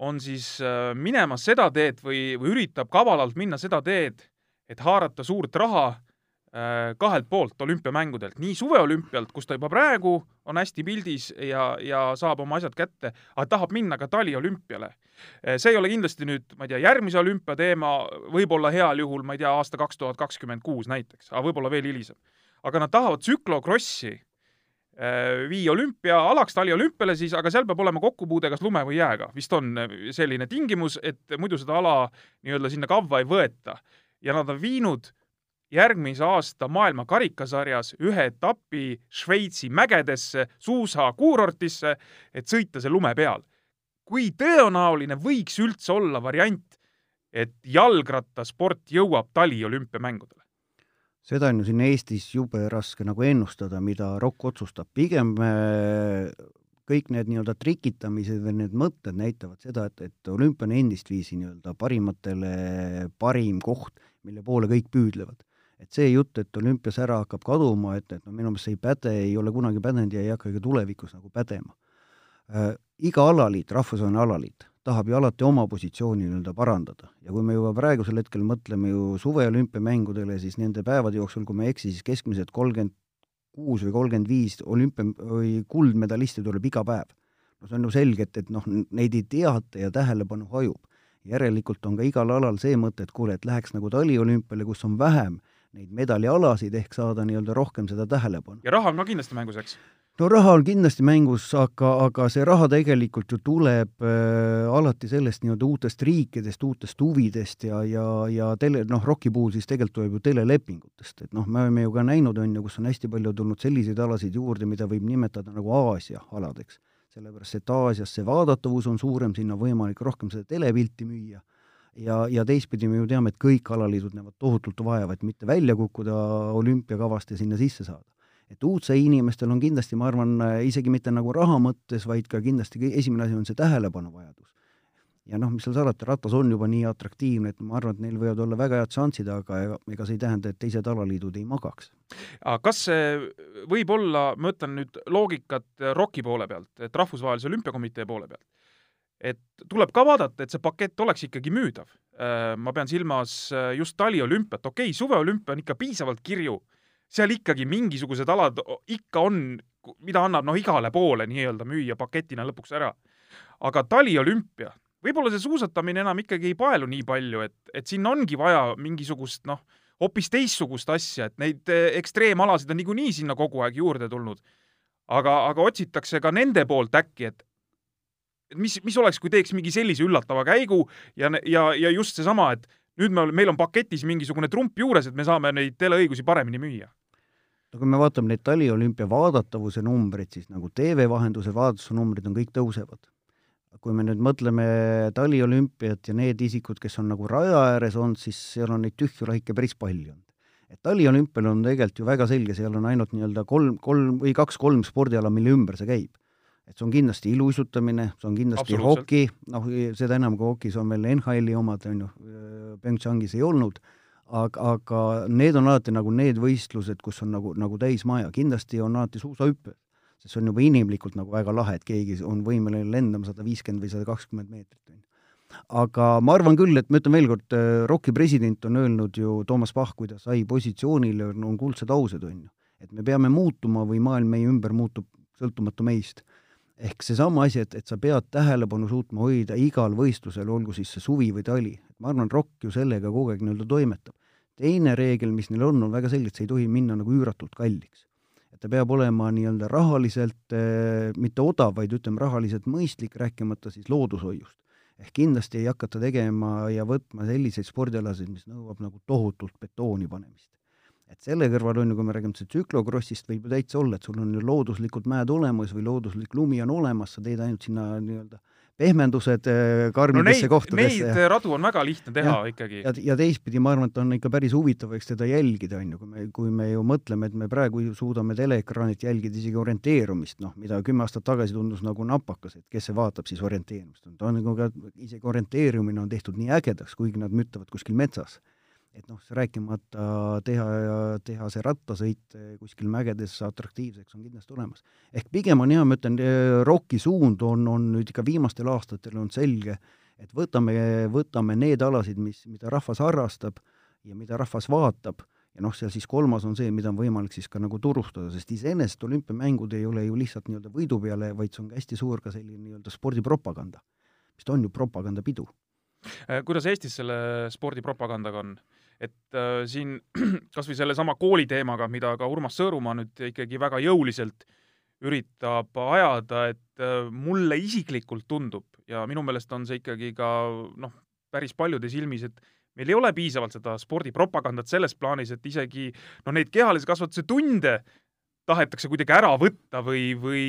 Speaker 1: on siis äh, minemas seda teed või, või üritab kavalalt minna seda teed, et haarata suurt raha äh, kahelt poolt olümpiamängudelt, nii suveolümpialt, kus ta juba praegu on hästi pildis ja, ja saab oma asjad kätte, aga tahab minna ka taliolümpiale. Äh, see ei ole kindlasti nüüd, ma ei tea, järgmise olümpia teema, võib-olla heal juhul, ma ei tea, aasta kaks tuhat kakskümmend kuus näiteks, aga võib-olla veel hilisem. aga nad tahavad tsüklokrossi Äh, viia olümpiaalaks, taliolümpiale siis, aga seal peab olema kokkupuude kas lume või jääga. vist on äh, selline tingimus, et muidu seda ala nii-öelda sinna kavva ei võeta. ja nad on viinud järgmise aasta maailma karikasarjas ühe etapi Šveitsi mägedesse, suusakuurortisse, et sõita see lume peal. kui tõenäoline võiks üldse olla variant, et jalgrattasport jõuab taliolümpiamängudele?
Speaker 2: Seda on ju siin Eestis jube raske nagu ennustada, mida ROK otsustab, pigem kõik need nii-öelda trikitamised või need mõtted näitavad seda, et, et olümpia on endistviisi nii-öelda parimatele parim koht, mille poole kõik püüdlevad. et see jutt, et olümpias ära hakkab kaduma, et, et no minu meelest see ei päde, ei ole kunagi pädenud ja ei hakka ka tulevikus nagu pädema äh,. iga alaliit, rahvusvaheline alaliit, tahab ju alati oma positsiooni nii-öelda parandada ja kui me juba praegusel hetkel mõtleme ju suveolümpiamängudele, siis nende päevade jooksul, kui ma ei eksi, siis keskmiselt kolmkümmend kuus või kolmkümmend viis olümpia- või kuldmedalisti tuleb iga päev. no see on ju selge, et, et noh, neid ei teata ja tähelepanu hajub. järelikult on ka igal alal see mõte, et kuule, et läheks nagu taliolümpiale, kus on vähem neid medalialasid, ehk saada nii-öelda rohkem seda tähelepanu.
Speaker 1: ja raha on ka kindlasti mängus, eks?
Speaker 2: No raha on kindlasti mängus, aga, aga see raha tegelikult ju tuleb äh, alati sellest nii-öelda uutest riikidest, uutest huvidest ja, ja, ja tele, noh, ROK-i puhul siis tegelikult tuleb ju telelepingutest, et noh, me oleme ju ka näinud, on ju, kus on hästi palju tulnud selliseid alasid juurde, mida võib nimetada nagu Aasia aladeks. sellepärast et Aasias see vaadatavus on suurem, sinna on võimalik rohkem seda telepilti müüa ja, ja teistpidi me ju teame, et kõik alaliidud näevad tohutult vaeva, et mitte välja kukkuda olümpiakavast ja sinna sisse saada et UCI inimestel on kindlasti, ma arvan, isegi mitte nagu raha mõttes, vaid ka kindlasti esimene asi on see tähelepanuvajadus. ja noh, mis seal salata, ratas on juba nii atraktiivne, et ma arvan, et neil võivad olla väga head šansid, aga ega, ega see ei tähenda, et teised alaliidud ei magaks.
Speaker 1: kas see võib olla, ma ütlen nüüd loogikat ROK-i poole pealt, et Rahvusvahelise Olümpiakomitee poole pealt, et tuleb ka vaadata, et see pakett oleks ikkagi müüdav. Äh, ma pean silmas äh, just taliolümpiat, okei okay,, suveolümpia on ikka piisavalt kirju, seal ikkagi mingisugused alad ikka on, mida annab noh, igale poole nii-öelda müüa paketina lõpuks ära. aga taliolümpia võib-olla see suusatamine enam ikkagi ei paelu nii palju, et, et siin ongi vaja mingisugust noh, hoopis teistsugust asja, et neid eh, ekstreemalasid on niikuinii sinna kogu aeg juurde tulnud. aga, aga otsitakse ka nende poolt äkki, et mis, mis oleks, kui teeks mingi sellise üllatava käigu ja, ja, ja just seesama, et nüüd me, meil on paketis mingisugune trump juures, et me saame neid teleõigusi paremini müüa
Speaker 2: no kui me vaatame neid taliolümpia vaadatavuse numbreid, siis nagu TV vahendusel vaadatavuse numbrid on kõik tõusevad kui me nüüd mõtleme taliolümpiat ja need isikud, kes on nagu raja ääres olnud, siis seal on neid tühju laike päris palju olnud. et taliolümpial on tegelikult ju väga selge, seal on ainult nii-öelda kolm, kolm või kaks-kolm spordiala, mille ümber see käib. et see on kindlasti iluuisutamine, see on kindlasti hoki, noh, seda enam, kui hokis on veel NHL-i omad, on ju, Pyeongchangis ei olnud, aga, aga need on alati nagu need võistlused, kus on nagu, nagu täismaja, kindlasti on alati suusahüpe sest see on juba inimlikult nagu väga lahe, et keegi on võimeline lendama sada viiskümmend või sada kakskümmend meetrit, on ju. aga ma arvan küll, et ma ütlen veel kord, äh, ROK-i president on öelnud ju, Toomas Pahk, kui ta sai positsioonile, on kuldsed ausad, on ju. et me peame muutuma või maailm meie ümber muutub sõltumatu meist. ehk seesama asi, et, et sa pead tähelepanu suutma hoida igal võistlusel, olgu siis see suvi või tali. ma arvan, ROK ju sellega kogu aeg nii-öelda toimetab. Teine reegel, mis neil on, on väga selgelt, see ei tohi minna nagu üüratult kalliks ta peab olema nii-öelda rahaliselt eh, mitte odav, vaid ütleme, rahaliselt mõistlik, rääkimata siis loodushoiust. ehk kindlasti ei hakata tegema ja võtma selliseid spordialasid, mis nõuab nagu tohutult betooni panemist. et selle kõrval on ju, kui me räägime tsüklokrossist, võib ju täitsa olla, et sul on ju looduslikud mäed olemas või looduslik lumi on olemas, sa teed ainult sinna nii-öelda pehmendused äh, karmidesse no kohtadesse.
Speaker 1: Neid radu on väga lihtne teha ja, ikkagi.
Speaker 2: ja, ja teistpidi ma arvan, et on ikka päris huvitav, eks teda jälgida, on ju, kui me, kui me ju mõtleme, et me praegu ju suudame teleekraanilt jälgida isegi orienteerumist, noh, mida kümme aastat tagasi tundus nagu napakas, et kes see vaatab siis orienteerumist. ta on nagu ka, isegi orienteerumine on tehtud nii ägedaks, kuigi nad müttavad kuskil metsas et noh, rääkimata teha teha see rattasõit eh, kuskil mägedes atraktiivseks on kindlasti olemas. ehk pigem on hea, ma ütlen, eh, ROK-i suund on, on nüüd ikka viimastel aastatel on selge, et võtame, võtame need alasid, mis, mida rahvas harrastab ja mida rahvas vaatab, ja noh, seal siis kolmas on see, mida on võimalik siis ka nagu turustada, sest iseenesest olümpiamängud ei ole ju lihtsalt nii-öelda võidu peale, vaid see on ka hästi suur ka selline nii-öelda spordipropaganda, mis ta on ju propagandapidu
Speaker 1: kuidas Eestis selle spordipropagandaga on? Et äh, siin kas või sellesama kooli teemaga, mida ka Urmas Sõõrumaa nüüd ikkagi väga jõuliselt üritab ajada, et äh, mulle isiklikult tundub ja minu meelest on see ikkagi ka noh, päris paljude silmis, et meil ei ole piisavalt seda spordipropagandat selles plaanis, et isegi noh, neid kehalise kasvatuse tunde tahetakse kuidagi ära võtta või, või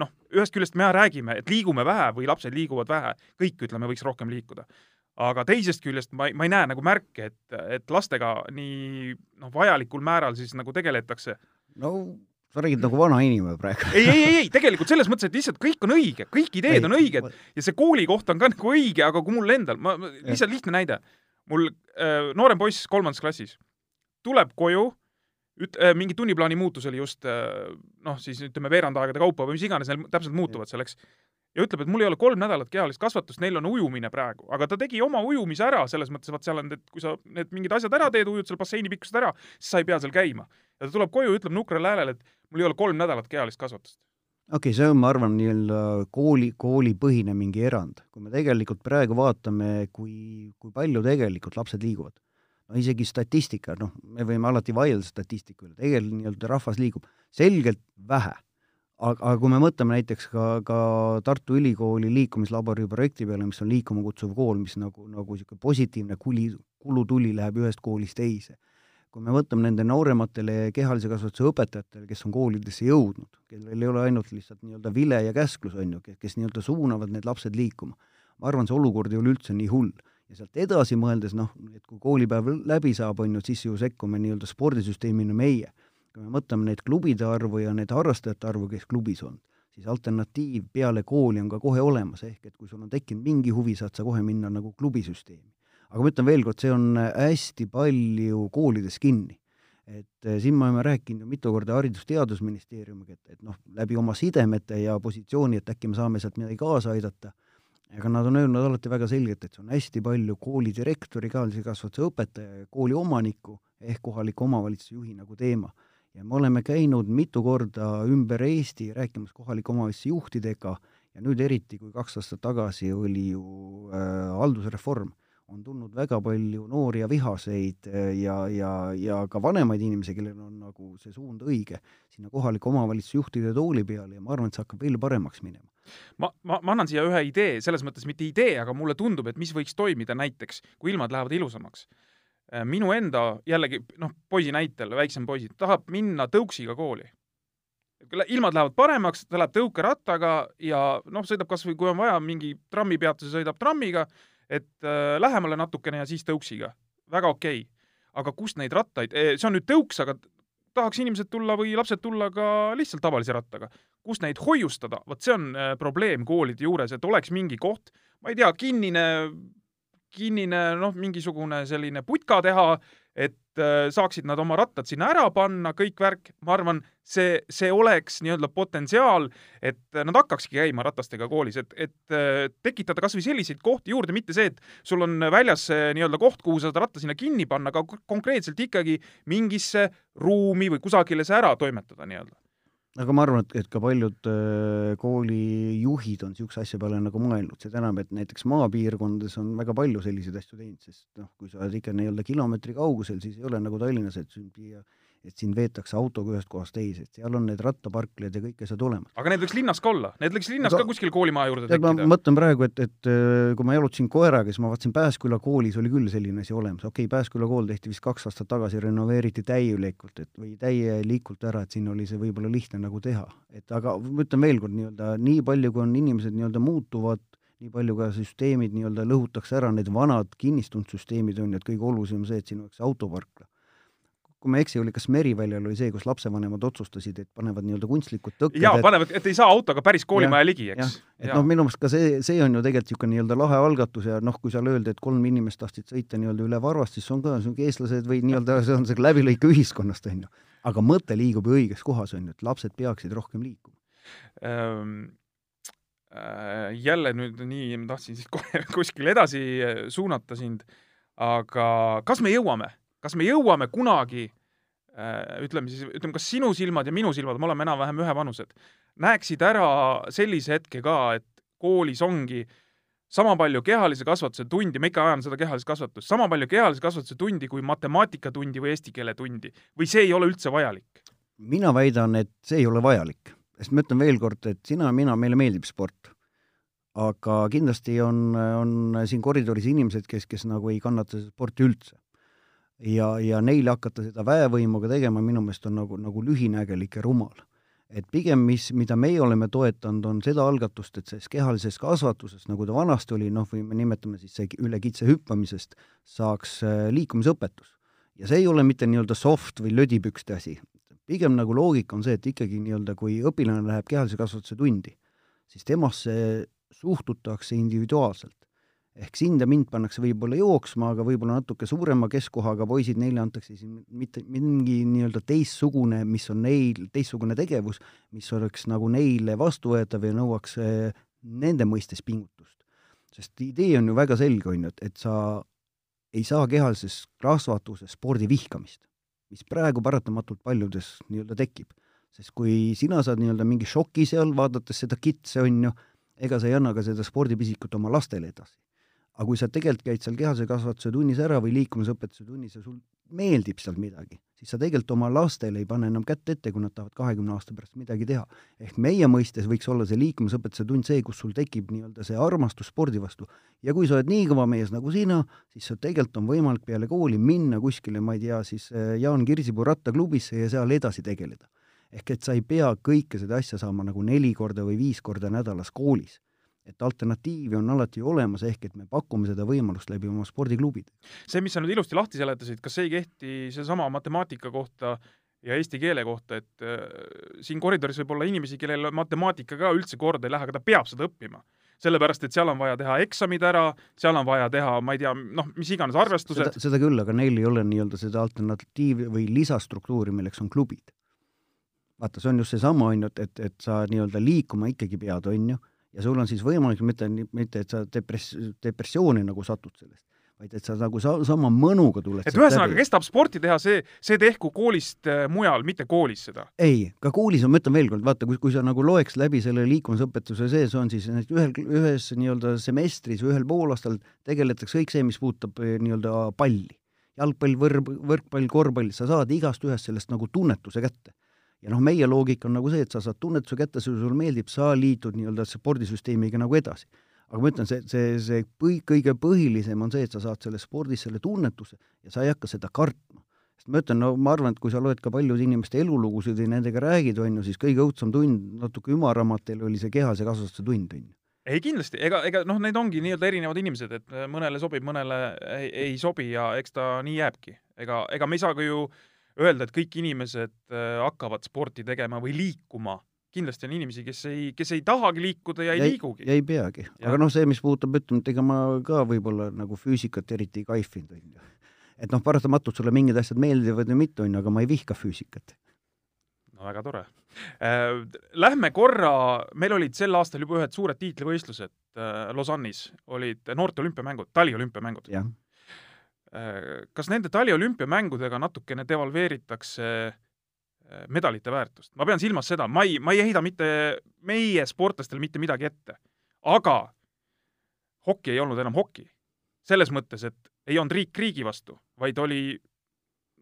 Speaker 1: noh, ühest küljest me räägime, et liigume vähe või lapsed liiguvad vähe, kõik ütleme, võiks rohkem liikuda aga teisest küljest ma ei, ma ei näe nagu märke, et, et lastega nii noh, vajalikul määral siis nagu tegeletakse.
Speaker 2: no sa räägid nagu vana inimene praegu.
Speaker 1: Ei, ei, ei, ei, tegelikult selles mõttes, et lihtsalt kõik on õige, kõik ideed ei, on õiged ja see kooli koht on ka nagu õige, aga kui mul endal, ma, lihtsalt lihtne näide, mul äh, noorem poiss kolmandas klassis tuleb koju, üt-, äh, mingi tunniplaani muutus oli just äh, noh, siis ütleme veerandaegade kaupa või mis iganes neil täpselt muutuvad selleks ja ütleb, et mul ei ole kolm nädalat kehalist kasvatust, neil on ujumine praegu, aga ta tegi oma ujumise ära, selles mõttes, vaat seal on, et kui sa need mingid asjad ära teed, ujud seal basseini pikkused ära, siis sa ei pea seal käima. ja ta tuleb koju, ütleb nukral häälel, et mul ei ole kolm nädalat kehalist kasvatust.
Speaker 2: okei okay,, see on, ma arvan, nii-öelda kooli, koolipõhine mingi erand. kui me tegelikult praegu vaatame, kui, kui palju tegelikult lapsed liiguvad, no isegi statistika, noh, me võime alati vaielda statistika üle, tegelikult nii-öelda rahvas liigub selgelt vähe aga, aga kui me mõtleme näiteks ka, ka Tartu Ülikooli liikumislabori projekti peale, mis on liikuma kutsuv kool, mis nagu, nagu niisugune positiivne kuli, kulutuli läheb ühest koolist teise. kui me mõtleme nende noorematele kehalise kasvatuse õpetajatele, kes on koolidesse jõudnud, kellel ei ole ainult lihtsalt nii-öelda vile ja käsklus, on ju, kes nii-öelda suunavad need lapsed liikuma, ma arvan, see olukord ei ole üldse nii hull ja sealt edasi mõeldes noh, et kui koolipäev läbi saab, on ju, siis ju sekkume nii-öelda spordisüsteemina meie kui me mõtleme neid klubide arvu ja neid harrastajate arvu, kes klubis on, siis alternatiiv peale kooli on ka kohe olemas, ehk et kui sul on tekkinud mingi huvi, saad sa kohe minna nagu klubisüsteemi. aga ma ütlen veel kord, see on hästi palju koolides kinni et eh, siin me oleme rääkinud ju mitu korda Haridus-Teadusministeeriumiga, et, et noh, läbi oma sidemete ja positsiooni, et äkki me saame sealt midagi kaasa aidata, aga nad on öelnud alati väga selgelt, et see on hästi palju koolidirektori, kehalise kasvatuse õpetaja ja kooli omaniku ehk kohaliku omavalitsuse juhi nagu teema. Ja me oleme käinud mitu korda ümber Eesti rääkimas kohaliku omavalitsuse juhtidega ja nüüd eriti, kui kaks aastat tagasi oli ju äh, haldusreform on tulnud väga palju noori ja vihaseid eh, ja, ja, ja ka vanemaid inimesi, kellel on nagu see suund õige, sinna kohaliku omavalitsuse juhtide tooli peale ja ma arvan, et see hakkab veel paremaks minema.
Speaker 1: ma, ma, ma annan siia ühe idee, selles mõttes mitte idee, aga mulle tundub, et mis võiks toimida näiteks, kui ilmad lähevad ilusamaks. Eh, minu enda, jällegi noh, poisi näitel, väiksem poisi, tahab minna tõuksiga kooli ilmad lähevad paremaks, ta läheb tõukerattaga ja noh, sõidab kas või kui on vaja, mingi trammipeatuse sõidab trammiga et äh, lähemale natukene ja siis tõuksiga. väga okei okay.. aga kust neid rattaid, eh, see on nüüd tõuks, aga tahaks inimesed tulla või lapsed tulla ka lihtsalt tavalise rattaga. kust neid hoiustada, vot see on äh, probleem koolide juures, et oleks mingi koht, ma ei tea, kinnine, kinnine noh, mingisugune selline putka teha, et äh, saaksid nad oma rattad sinna ära panna, kõik värk, ma arvan, see, see oleks nii-öelda potentsiaal, et nad hakkakski käima ratastega koolis, et, et äh, tekitada kas või selliseid kohti juurde, mitte see, et sul on väljas nii-öelda koht, kuhu sa saad ratta sinna kinni panna, aga konkreetselt ikkagi mingisse ruumi või kusagile see ära toimetada nii-öelda
Speaker 2: aga ma arvan, et, et ka paljud äh, koolijuhid on niisuguse asja peale nagu mõelnud, seda enam, et näiteks maapiirkondades on väga palju selliseid asju teinud, sest noh, kui sa oled ikka nii-öelda kilomeetri kaugusel, siis ei ole nagu Tallinnas, et siia et sind veetakse autoga ühest kohast teise, et seal on need rattaparklid ja kõik asjad olemas.
Speaker 1: aga need võiks linnas ka olla, need võiks linnas aga, ka kuskil koolimaja juurde tekkida.
Speaker 2: ma mõtlen praegu, et, et äh, kui ma jalutasin koeraga, siis ma vaatasin Pääsküla koolis oli küll selline asi olemas, okei okay,, Pääsküla kool tehti vist kaks aastat tagasi, renoveeriti täielikult, et või täielikult ära, et siin oli see võib-olla lihtne nagu teha. et aga ma ütlen veel kord nii-öelda, nii palju, kui on inimesed nii-öelda muutuvad, nii palju ka süsteemid nii-öelda lõhutakse ära, need vanad kinnistunud süsteemid on ju, et kõige olulisem see, et siin oleks autoparkla kui ma ei eksi, oli kas Meriväljal oli see, kus lapsevanemad otsustasid, et panevad nii-öelda kunstlikud tõkked.
Speaker 1: jaa, panevad, et ei saa autoga päris koolimaja ligi, eks.
Speaker 2: et noh, minu meelest ka see, see on ju tegelikult niisugune nii-öelda lahe algatus ja noh, kui seal öeldi, et kolm inimest tahtsid sõita nii-öelda üle Varvast, siis on ka niisugune eestlased või nii-öelda see on see läbilõike ühiskonnast, on ju. aga mõte liigub ju õiges kohas, on ju, et lapsed peaksid rohkem liikuma
Speaker 1: ähm jälle nüüd nii, ma tahtsin siis kohe kuskile edasi suunata sind, aga kas me jõuame kas me jõuame kunagi äh, ütleme siis, ütleme, kas sinu silmad ja minu silmad, me oleme enam-vähem ühevanused, näeksid ära sellise hetke ka, et koolis ongi sama palju kehalise kasvatuse tundi, ma ikka ajan seda kehalist kasvatust, sama palju kehalise kasvatuse tundi kui matemaatikatundi või eesti keele tundi või see ei ole üldse vajalik?
Speaker 2: mina väidan, et see ei ole vajalik, sest ma ütlen veel kord, et sina ja mina, meile meeldib sport. aga kindlasti on, on siin koridoris inimesed, kes, kes nagu ei kannata sporti üldse ja, ja neile hakata seda väevõimuga tegema, minu meelest on nagu, nagu lühinägelik ja rumal. et pigem, mis, mida meie oleme toetanud, on seda algatust, et selles kehalises kasvatuses, nagu ta vanasti oli, noh, või me nimetame siis see üle kitse hüppamisest, saaks äh, liikumisõpetus. ja see ei ole mitte nii-öelda soft või lödipükste asi. pigem nagu loogika on see, et ikkagi nii-öelda kui õpilane läheb kehalise kasvatuse tundi, siis temasse suhtutakse individuaalselt ehk sind ja mind pannakse võib-olla jooksma, aga võib-olla natuke suurema keskkohaga poisid, neile antakse siin mitte mingi nii-öelda teistsugune, mis on neil, teistsugune tegevus, mis oleks nagu neile vastuvõetav ja nõuaks eh, nende mõistes pingutust. sest idee on ju väga selge, on ju, et, et sa ei saa kehalises kasvatuses spordi vihkamist, mis praegu paratamatult paljudes nii-öelda tekib. sest kui sina saad nii-öelda mingi šoki seal, vaadates seda kitse, on ju, ega sa ei anna ka seda spordipisikut oma lastele edasi aga kui sa tegelikult käid seal kehase kasvatuse tunnis ära või liikumisõpetuse tunnis ja sul meeldib seal midagi, siis sa tegelikult oma lastele ei pane enam kätt ette, kui nad tahavad kahekümne aasta pärast midagi teha. ehk meie mõistes võiks olla see liikumisõpetuse tund see, kus sul tekib nii-öelda see armastus spordi vastu. ja kui sa oled nii kõva mees nagu sina, siis sul tegelikult on võimalik peale kooli minna kuskile, ma ei tea, siis äh, Jaan Kirsipuu rattaklubisse ja seal edasi tegeleda. ehk et sa ei pea kõike seda asja saama nagu neli korda või viis korda nädalas koolis et alternatiivi on alati olemas, ehk et me pakume seda võimalust läbi oma spordiklubide.
Speaker 1: see, mis sa nüüd ilusti lahti seletasid, kas see ei kehti seesama matemaatika kohta, ja eesti keele kohta, et äh, siin koridoris võib olla inimesi, kellel matemaatika ka üldse korda ei lähe, aga ta peab seda õppima sellepärast, et seal on vaja teha eksamid ära, seal on vaja teha, ma ei tea, noh, mis iganes arvestused.
Speaker 2: seda küll, aga neil ei ole nii-öelda seda alternatiivi või lisastruktuuri, milleks on klubid. vaata, see on just seesama, on ju, et, et, et sa nii-öelda liikuma ikkagi pead, on ju, ja sul on siis võimalik mitte, mitte et sa depress-, depressiooni nagu satud sellest, vaid et sa nagu sa, sama mõnuga tuled
Speaker 1: et ühesõnaga, kes tahab sporti teha, see, see tehku koolist äh, mujal, mitte koolis seda?
Speaker 2: ei, ka koolis on, ma ütlen veel kord, vaata, kui, kui sa nagu loeks läbi selle liikumisõpetuse sees, on siis ühel, ühes nii-öelda semestris või ühel poolaastal tegeletakse kõik see, mis puudutab äh, nii-öelda palli. jalgpall, võrb, võrkpall, korvpall, sa saad igast ühest sellest nagu tunnetuse kätte ja noh, meie loogika on nagu see, et sa saad tunnetuse kätte, sulle meeldib, sa liitud nii-öelda spordisüsteemiga nagu edasi aga ma ütlen, see, see, see põhi, kõige põhilisem on see, et sa saad selles spordis selle tunnetuse ja sa ei hakka seda kartma. sest ma ütlen, no ma arvan, et kui sa loed ka paljude inimeste elulugusid ja nendega räägid, on ju, siis kõige õudsem tund, natuke ümaramalt teil oli see kehase kasvatuse tund, on ju
Speaker 1: ei kindlasti, ega, ega noh, need ongi nii-öelda erinevad inimesed, et mõnele sobib, mõnele ei, ei sobi ja eks ta nii jääbki. ega, ega me ei saa ka ju öelda, et kõik inimesed äh, hakkavad sporti tegema või liikuma kindlasti on inimesi, kes ei, kes ei tahagi liikuda ja ei ja, liigugi.
Speaker 2: ja ei peagi. aga noh, see, mis puudutab, ütleme, et ega ma ka võib-olla nagu füüsikat eriti ei kaifinud, on ju. et noh, paratamatult sulle mingid asjad meeldivad või mitte, on ju, aga ma ei vihka füüsikat.
Speaker 1: no väga tore äh,. Lähme korra, meil olid sel aastal juba ühed suured tiitlivõistlused äh, Lausanne'is, olid noorte olümpiamängud, taliolümpiamängud. Äh,. kas nende taliolümpiamängudega natukene devalveeritakse Äh, medalite väärtust. ma pean silmas seda, ma ei, ma ei heida mitte meie sportlastele mitte midagi ette, aga hoki ei olnud enam hoki. selles mõttes, et ei olnud riik riigi vastu, vaid oli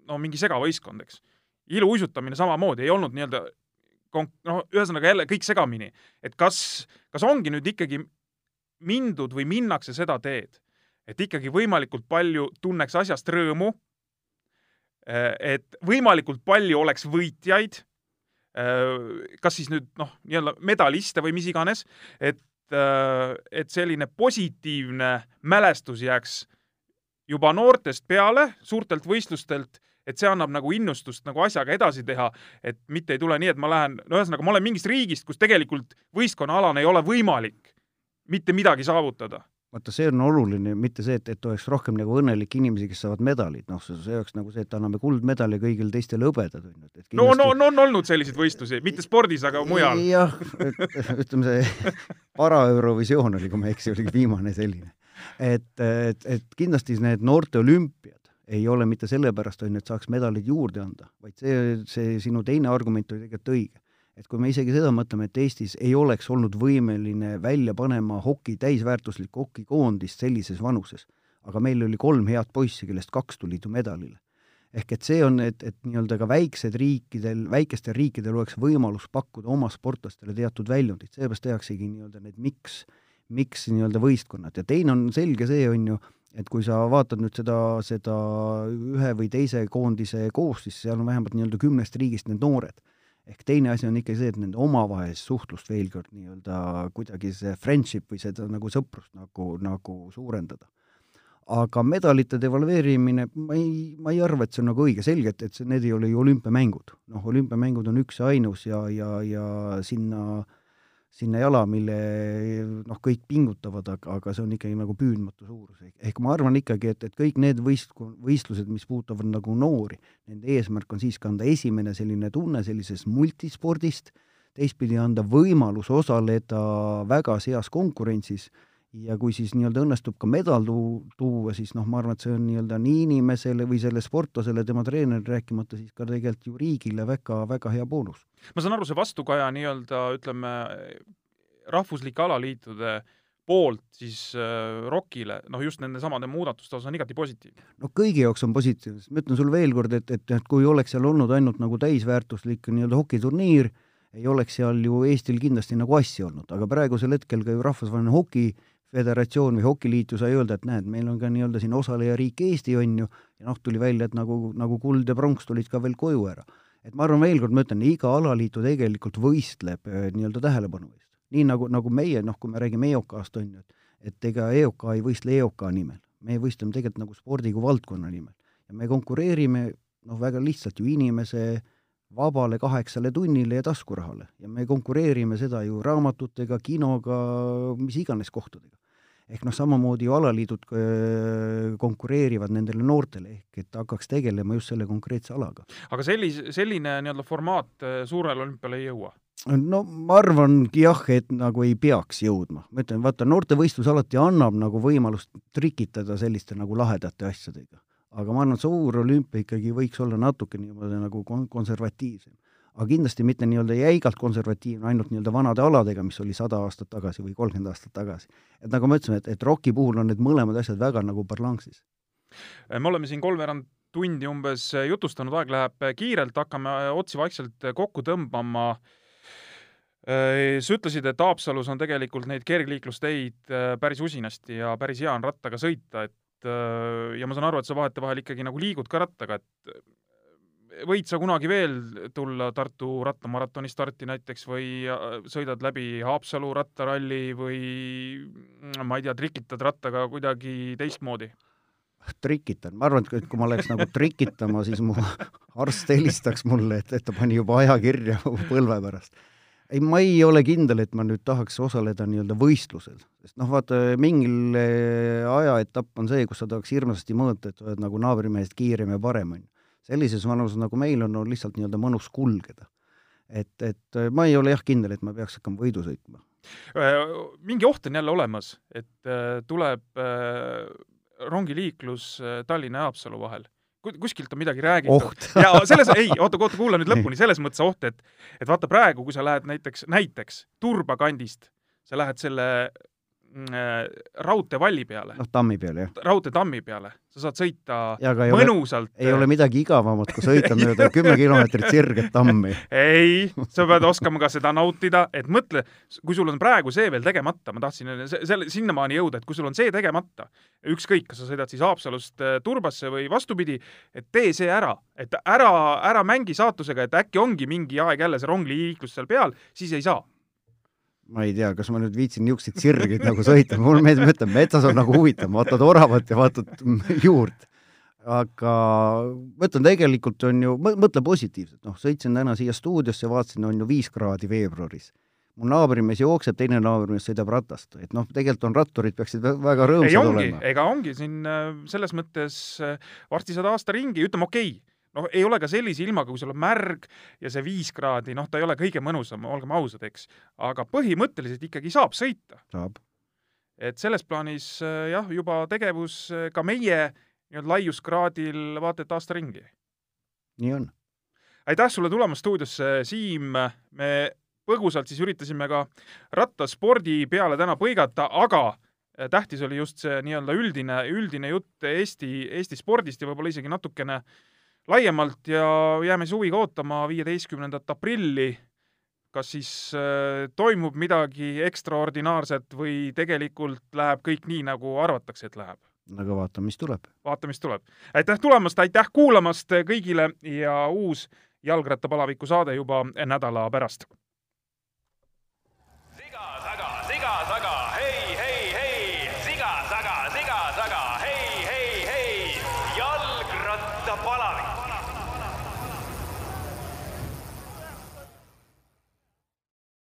Speaker 1: no mingi segavõistkond, eks. iluuisutamine samamoodi, ei olnud nii-öelda konk-, noh, ühesõnaga jälle kõik segamini. et kas, kas ongi nüüd ikkagi mindud või minnakse seda teed, et ikkagi võimalikult palju tunneks asjast rõõmu Äh, et võimalikult palju oleks võitjaid, äh, kas siis nüüd noh, nii-öelda medaliste või mis iganes, et, äh, et selline positiivne mälestus jääks juba noortest peale, suurtelt võistlustelt, et see annab nagu innustust nagu asjaga edasi teha, et mitte ei tule nii, et ma lähen, no ühesõnaga, ma olen mingist riigist, kus tegelikult võistkonnaalane ei ole võimalik mitte midagi saavutada
Speaker 2: vaata, see on oluline, mitte see, et, et oleks rohkem nagu õnnelikke inimesi, kes saavad medalid, noh, see oleks nagu see, et anname kuldmedali kõigile teistele hõbedad, on ju.
Speaker 1: Kindlasti... no, no, no on olnud selliseid võistlusi, mitte spordis, aga mujal.
Speaker 2: jah, ütleme see Para-Eurovisioon oli, kui ma ei eksi, oli viimane selline. et, et, et kindlasti need noorte olümpiad ei ole mitte sellepärast, on ju, et saaks medalid juurde anda, vaid see, see sinu teine argument oli tegelikult õige et kui me isegi seda mõtleme, et Eestis ei oleks olnud võimeline välja panema hoki, täisväärtuslikku hokikoondist sellises vanuses, aga meil oli kolm head poissi, kellest kaks tulid ju medalile. ehk et see on, et, et nii-öelda ka väiksed riikidel, väikestel riikidel oleks võimalus pakkuda oma sportlastele teatud väljundit, seepärast tehaksegi nii-öelda need miks, miks nii-öelda võistkonnad. Ja teine on selge see, on ju, et kui sa vaatad nüüd seda, seda ühe või teise koondise koostist, seal on vähemalt nii-öelda kümnest riigist need noored ehk teine asi on ikkagi see, et nende omavahelist suhtlust veel kord nii-öelda kuidagi see friendship või seda nagu sõprust nagu, nagu suurendada. aga medalite devalveerimine, ma ei, ma ei arva, et see on nagu õige, selge, et, et see, need ei ole ju olümpiamängud. noh, olümpiamängud on üks ja ainus ja, ja, ja sinna äh, sinna jala, mille noh, kõik pingutavad, aga, aga see on ikkagi nagu püüdmatu suurus. ehk ma arvan ikkagi, et, et kõik need võist-, võistlused, mis puudutavad nagu noori, nende eesmärk on siiski anda esimene selline tunne sellisest multispordist, teistpidi anda võimalus osaleda väga heas konkurentsis ja kui siis nii-öelda õnnestub ka medal tuu-, tuua, siis noh, ma arvan, et see on nii-öelda nii inimesele või selle sportlasele, tema treenerile, rääkimata siis ka tegelikult ju riigile väga, väga hea boonus.
Speaker 1: ma saan aru, see vastukaja nii-öelda ütleme, rahvuslike alaliitude poolt siis äh, ROK-ile, noh just nende samade muudatuste osas on igati positiivne.
Speaker 2: no kõigi jaoks on positiivne, sest ma ütlen sulle veel kord, et, et, et kui oleks seal olnud ainult nagu täisväärtuslik nii-öelda hokiturniir, ei oleks seal ju Eestil kindlasti nagu asja olnud, aga praegusel hetkel ka ju rahvusvaheline hoki föderatsioon või hokiliit ju sai öelda, et näed, meil on ka nii-öelda siin osalejariik Eesti, on ju, ja noh, tuli välja, et nagu, nagu kuld ja pronks tulid ka veel koju ära. et ma arvan veel kord, ma ütlen, iga alaliitu tegelikult võistleb äh, nii-öelda tähelepanu eest. nii nagu, nagu meie, noh, kui me räägime EOK-st, on ju, et et ega EOK ei võistle EOK nimel, me võistleme tegelikult nagu spordi kui valdkonna nimel. ja me konkureerime noh, väga lihtsalt ju inimese vabale kaheksale tunnile ja taskurahale ja me konkureerime seda ju raamatutega, kinoga, mis iganes kohtadega. ehk noh, samamoodi ju alaliidud äh, konkureerivad nendele noortele, ehk et hakkaks tegelema just selle konkreetse alaga.
Speaker 1: aga sellise, selline nii-öelda formaat äh, suurele olümpiale ei jõua?
Speaker 2: no ma arvangi jah, et nagu ei peaks jõudma. ma ütlen, vaata, noortevõistlus alati annab nagu võimalust trikitada selliste nagu lahedate asjadega aga ma arvan, et suur olümpia ikkagi võiks olla natuke niimoodi nagu kon-, konservatiivsem. aga kindlasti mitte nii-öelda jäigalt konservatiivne ainult nii-öelda vanade aladega, mis oli sada aastat tagasi või kolmkümmend aastat tagasi. et nagu ma ütlesin, et, et ROK-i puhul on need mõlemad asjad väga nagu parlanksis.
Speaker 1: me oleme siin kolmveerand tundi umbes jutustanud, aeg läheb kiirelt, hakkame otsi vaikselt kokku tõmbama sa ütlesid, et Haapsalus on tegelikult neid kergliiklusteid päris usinasti ja päris hea on rattaga sõita, et ja ma saan aru, et sa vahetevahel ikkagi nagu liigud ka rattaga, et äh, võid sa kunagi veel tulla Tartu rattamaratoni starti näiteks või äh, sõidad läbi Haapsalu rattaralli või mm, ma ei tea, trikitad rattaga kuidagi teistmoodi?
Speaker 2: trikitan, ma arvan, et kui ma läheks nagu trikitama, siis mu arst helistaks mulle, et, et ta pani juba aja kirja põlve pärast ei, ma ei ole kindel, et ma nüüd tahaks osaleda nii-öelda võistlusel, sest noh, vaata mingil eh, ajaetapp on see, kus sa tahaks hirmsasti mõõta, et oled nagu naabrimehest kiirem ja parem, on ju. sellises vanuses, nagu meil on, on lihtsalt nii-öelda mõnus kulgeda. et, et eh, ma ei ole jah kindel, et ma peaks hakkama võidu sõitma.
Speaker 1: Äh, mingi oht on jälle olemas, et äh, tuleb rongiliiklus Tallinna ja Haapsalu vahel kuskilt on midagi räägitud. ja selles, ei, oota, oota, kuula nüüd lõpuni, selles mõttes oht, et et vaata praegu, kui sa lähed näiteks, näiteks Turba kandist, sa lähed selle raudteevalli peale.
Speaker 2: noh, tammi peale, jah.
Speaker 1: raudteetammi peale. sa saad sõita ja, ei mõnusalt.
Speaker 2: ei ole midagi igavamat, kui sõita mööda kümme kilomeetrit sirget tammi.
Speaker 1: ei, sa pead oskama ka seda nautida, et mõtle, kui sul on praegu see veel tegemata, ma tahtsin selle, sinnamaani jõuda, et kui sul on see tegemata, ükskõik, kas sa sõidad siis Haapsalust äh, Turbasse või vastupidi, et tee see ära, et ära, ära mängi saatusega, et äkki ongi mingi aeg jälle see rongliiklus seal peal, siis ei saa
Speaker 2: ma ei tea, kas ma nüüd viitsin niisuguseid sirgeid nagu sõita, mulle meeldib, ma ütlen, metsas on nagu huvitav, vaatad oravat ja vaatad juurt. aga ma ütlen, tegelikult on ju, mõtle positiivselt, noh, sõitsin täna siia stuudiosse, vaatasin, on ju viis kraadi veebruaris. mu naabrimees jookseb, teine naabrimees sõidab ratast, et noh, tegelikult on ratturid peaksid väga rõõmsad olema.
Speaker 1: ega ongi siin äh, selles mõttes äh, varsti saad aasta ringi, ütleme okei okay noh, ei ole ka sellise ilmaga, kui sul on märg ja see viis kraadi, noh, ta ei ole kõige mõnusam, olgem ausad, eks. aga põhimõtteliselt ikkagi saab sõita.
Speaker 2: saab.
Speaker 1: et selles plaanis äh, jah, juba tegevus äh, ka meie nii-öelda laiuskraadil vaata et aasta ringi.
Speaker 2: nii on.
Speaker 1: aitäh sulle tulemast stuudiosse, Siim, me põgusalt siis üritasime ka rattaspordi peale täna põigata, aga äh, tähtis oli just see nii-öelda üldine, üldine jutt Eesti, Eesti spordist ja võib-olla isegi natukene äh, laiemalt ja jääme siis huviga ootama viieteistkümnendat aprilli. kas siis äh, toimub midagi ekstraordinaarset või tegelikult läheb kõik nii, nagu arvatakse, et läheb?
Speaker 2: aga vaatame, mis tuleb.
Speaker 1: vaatame, mis tuleb. aitäh tulemast, aitäh kuulamast kõigile ja uus jalgrattapalaviku saade juba nädala pärast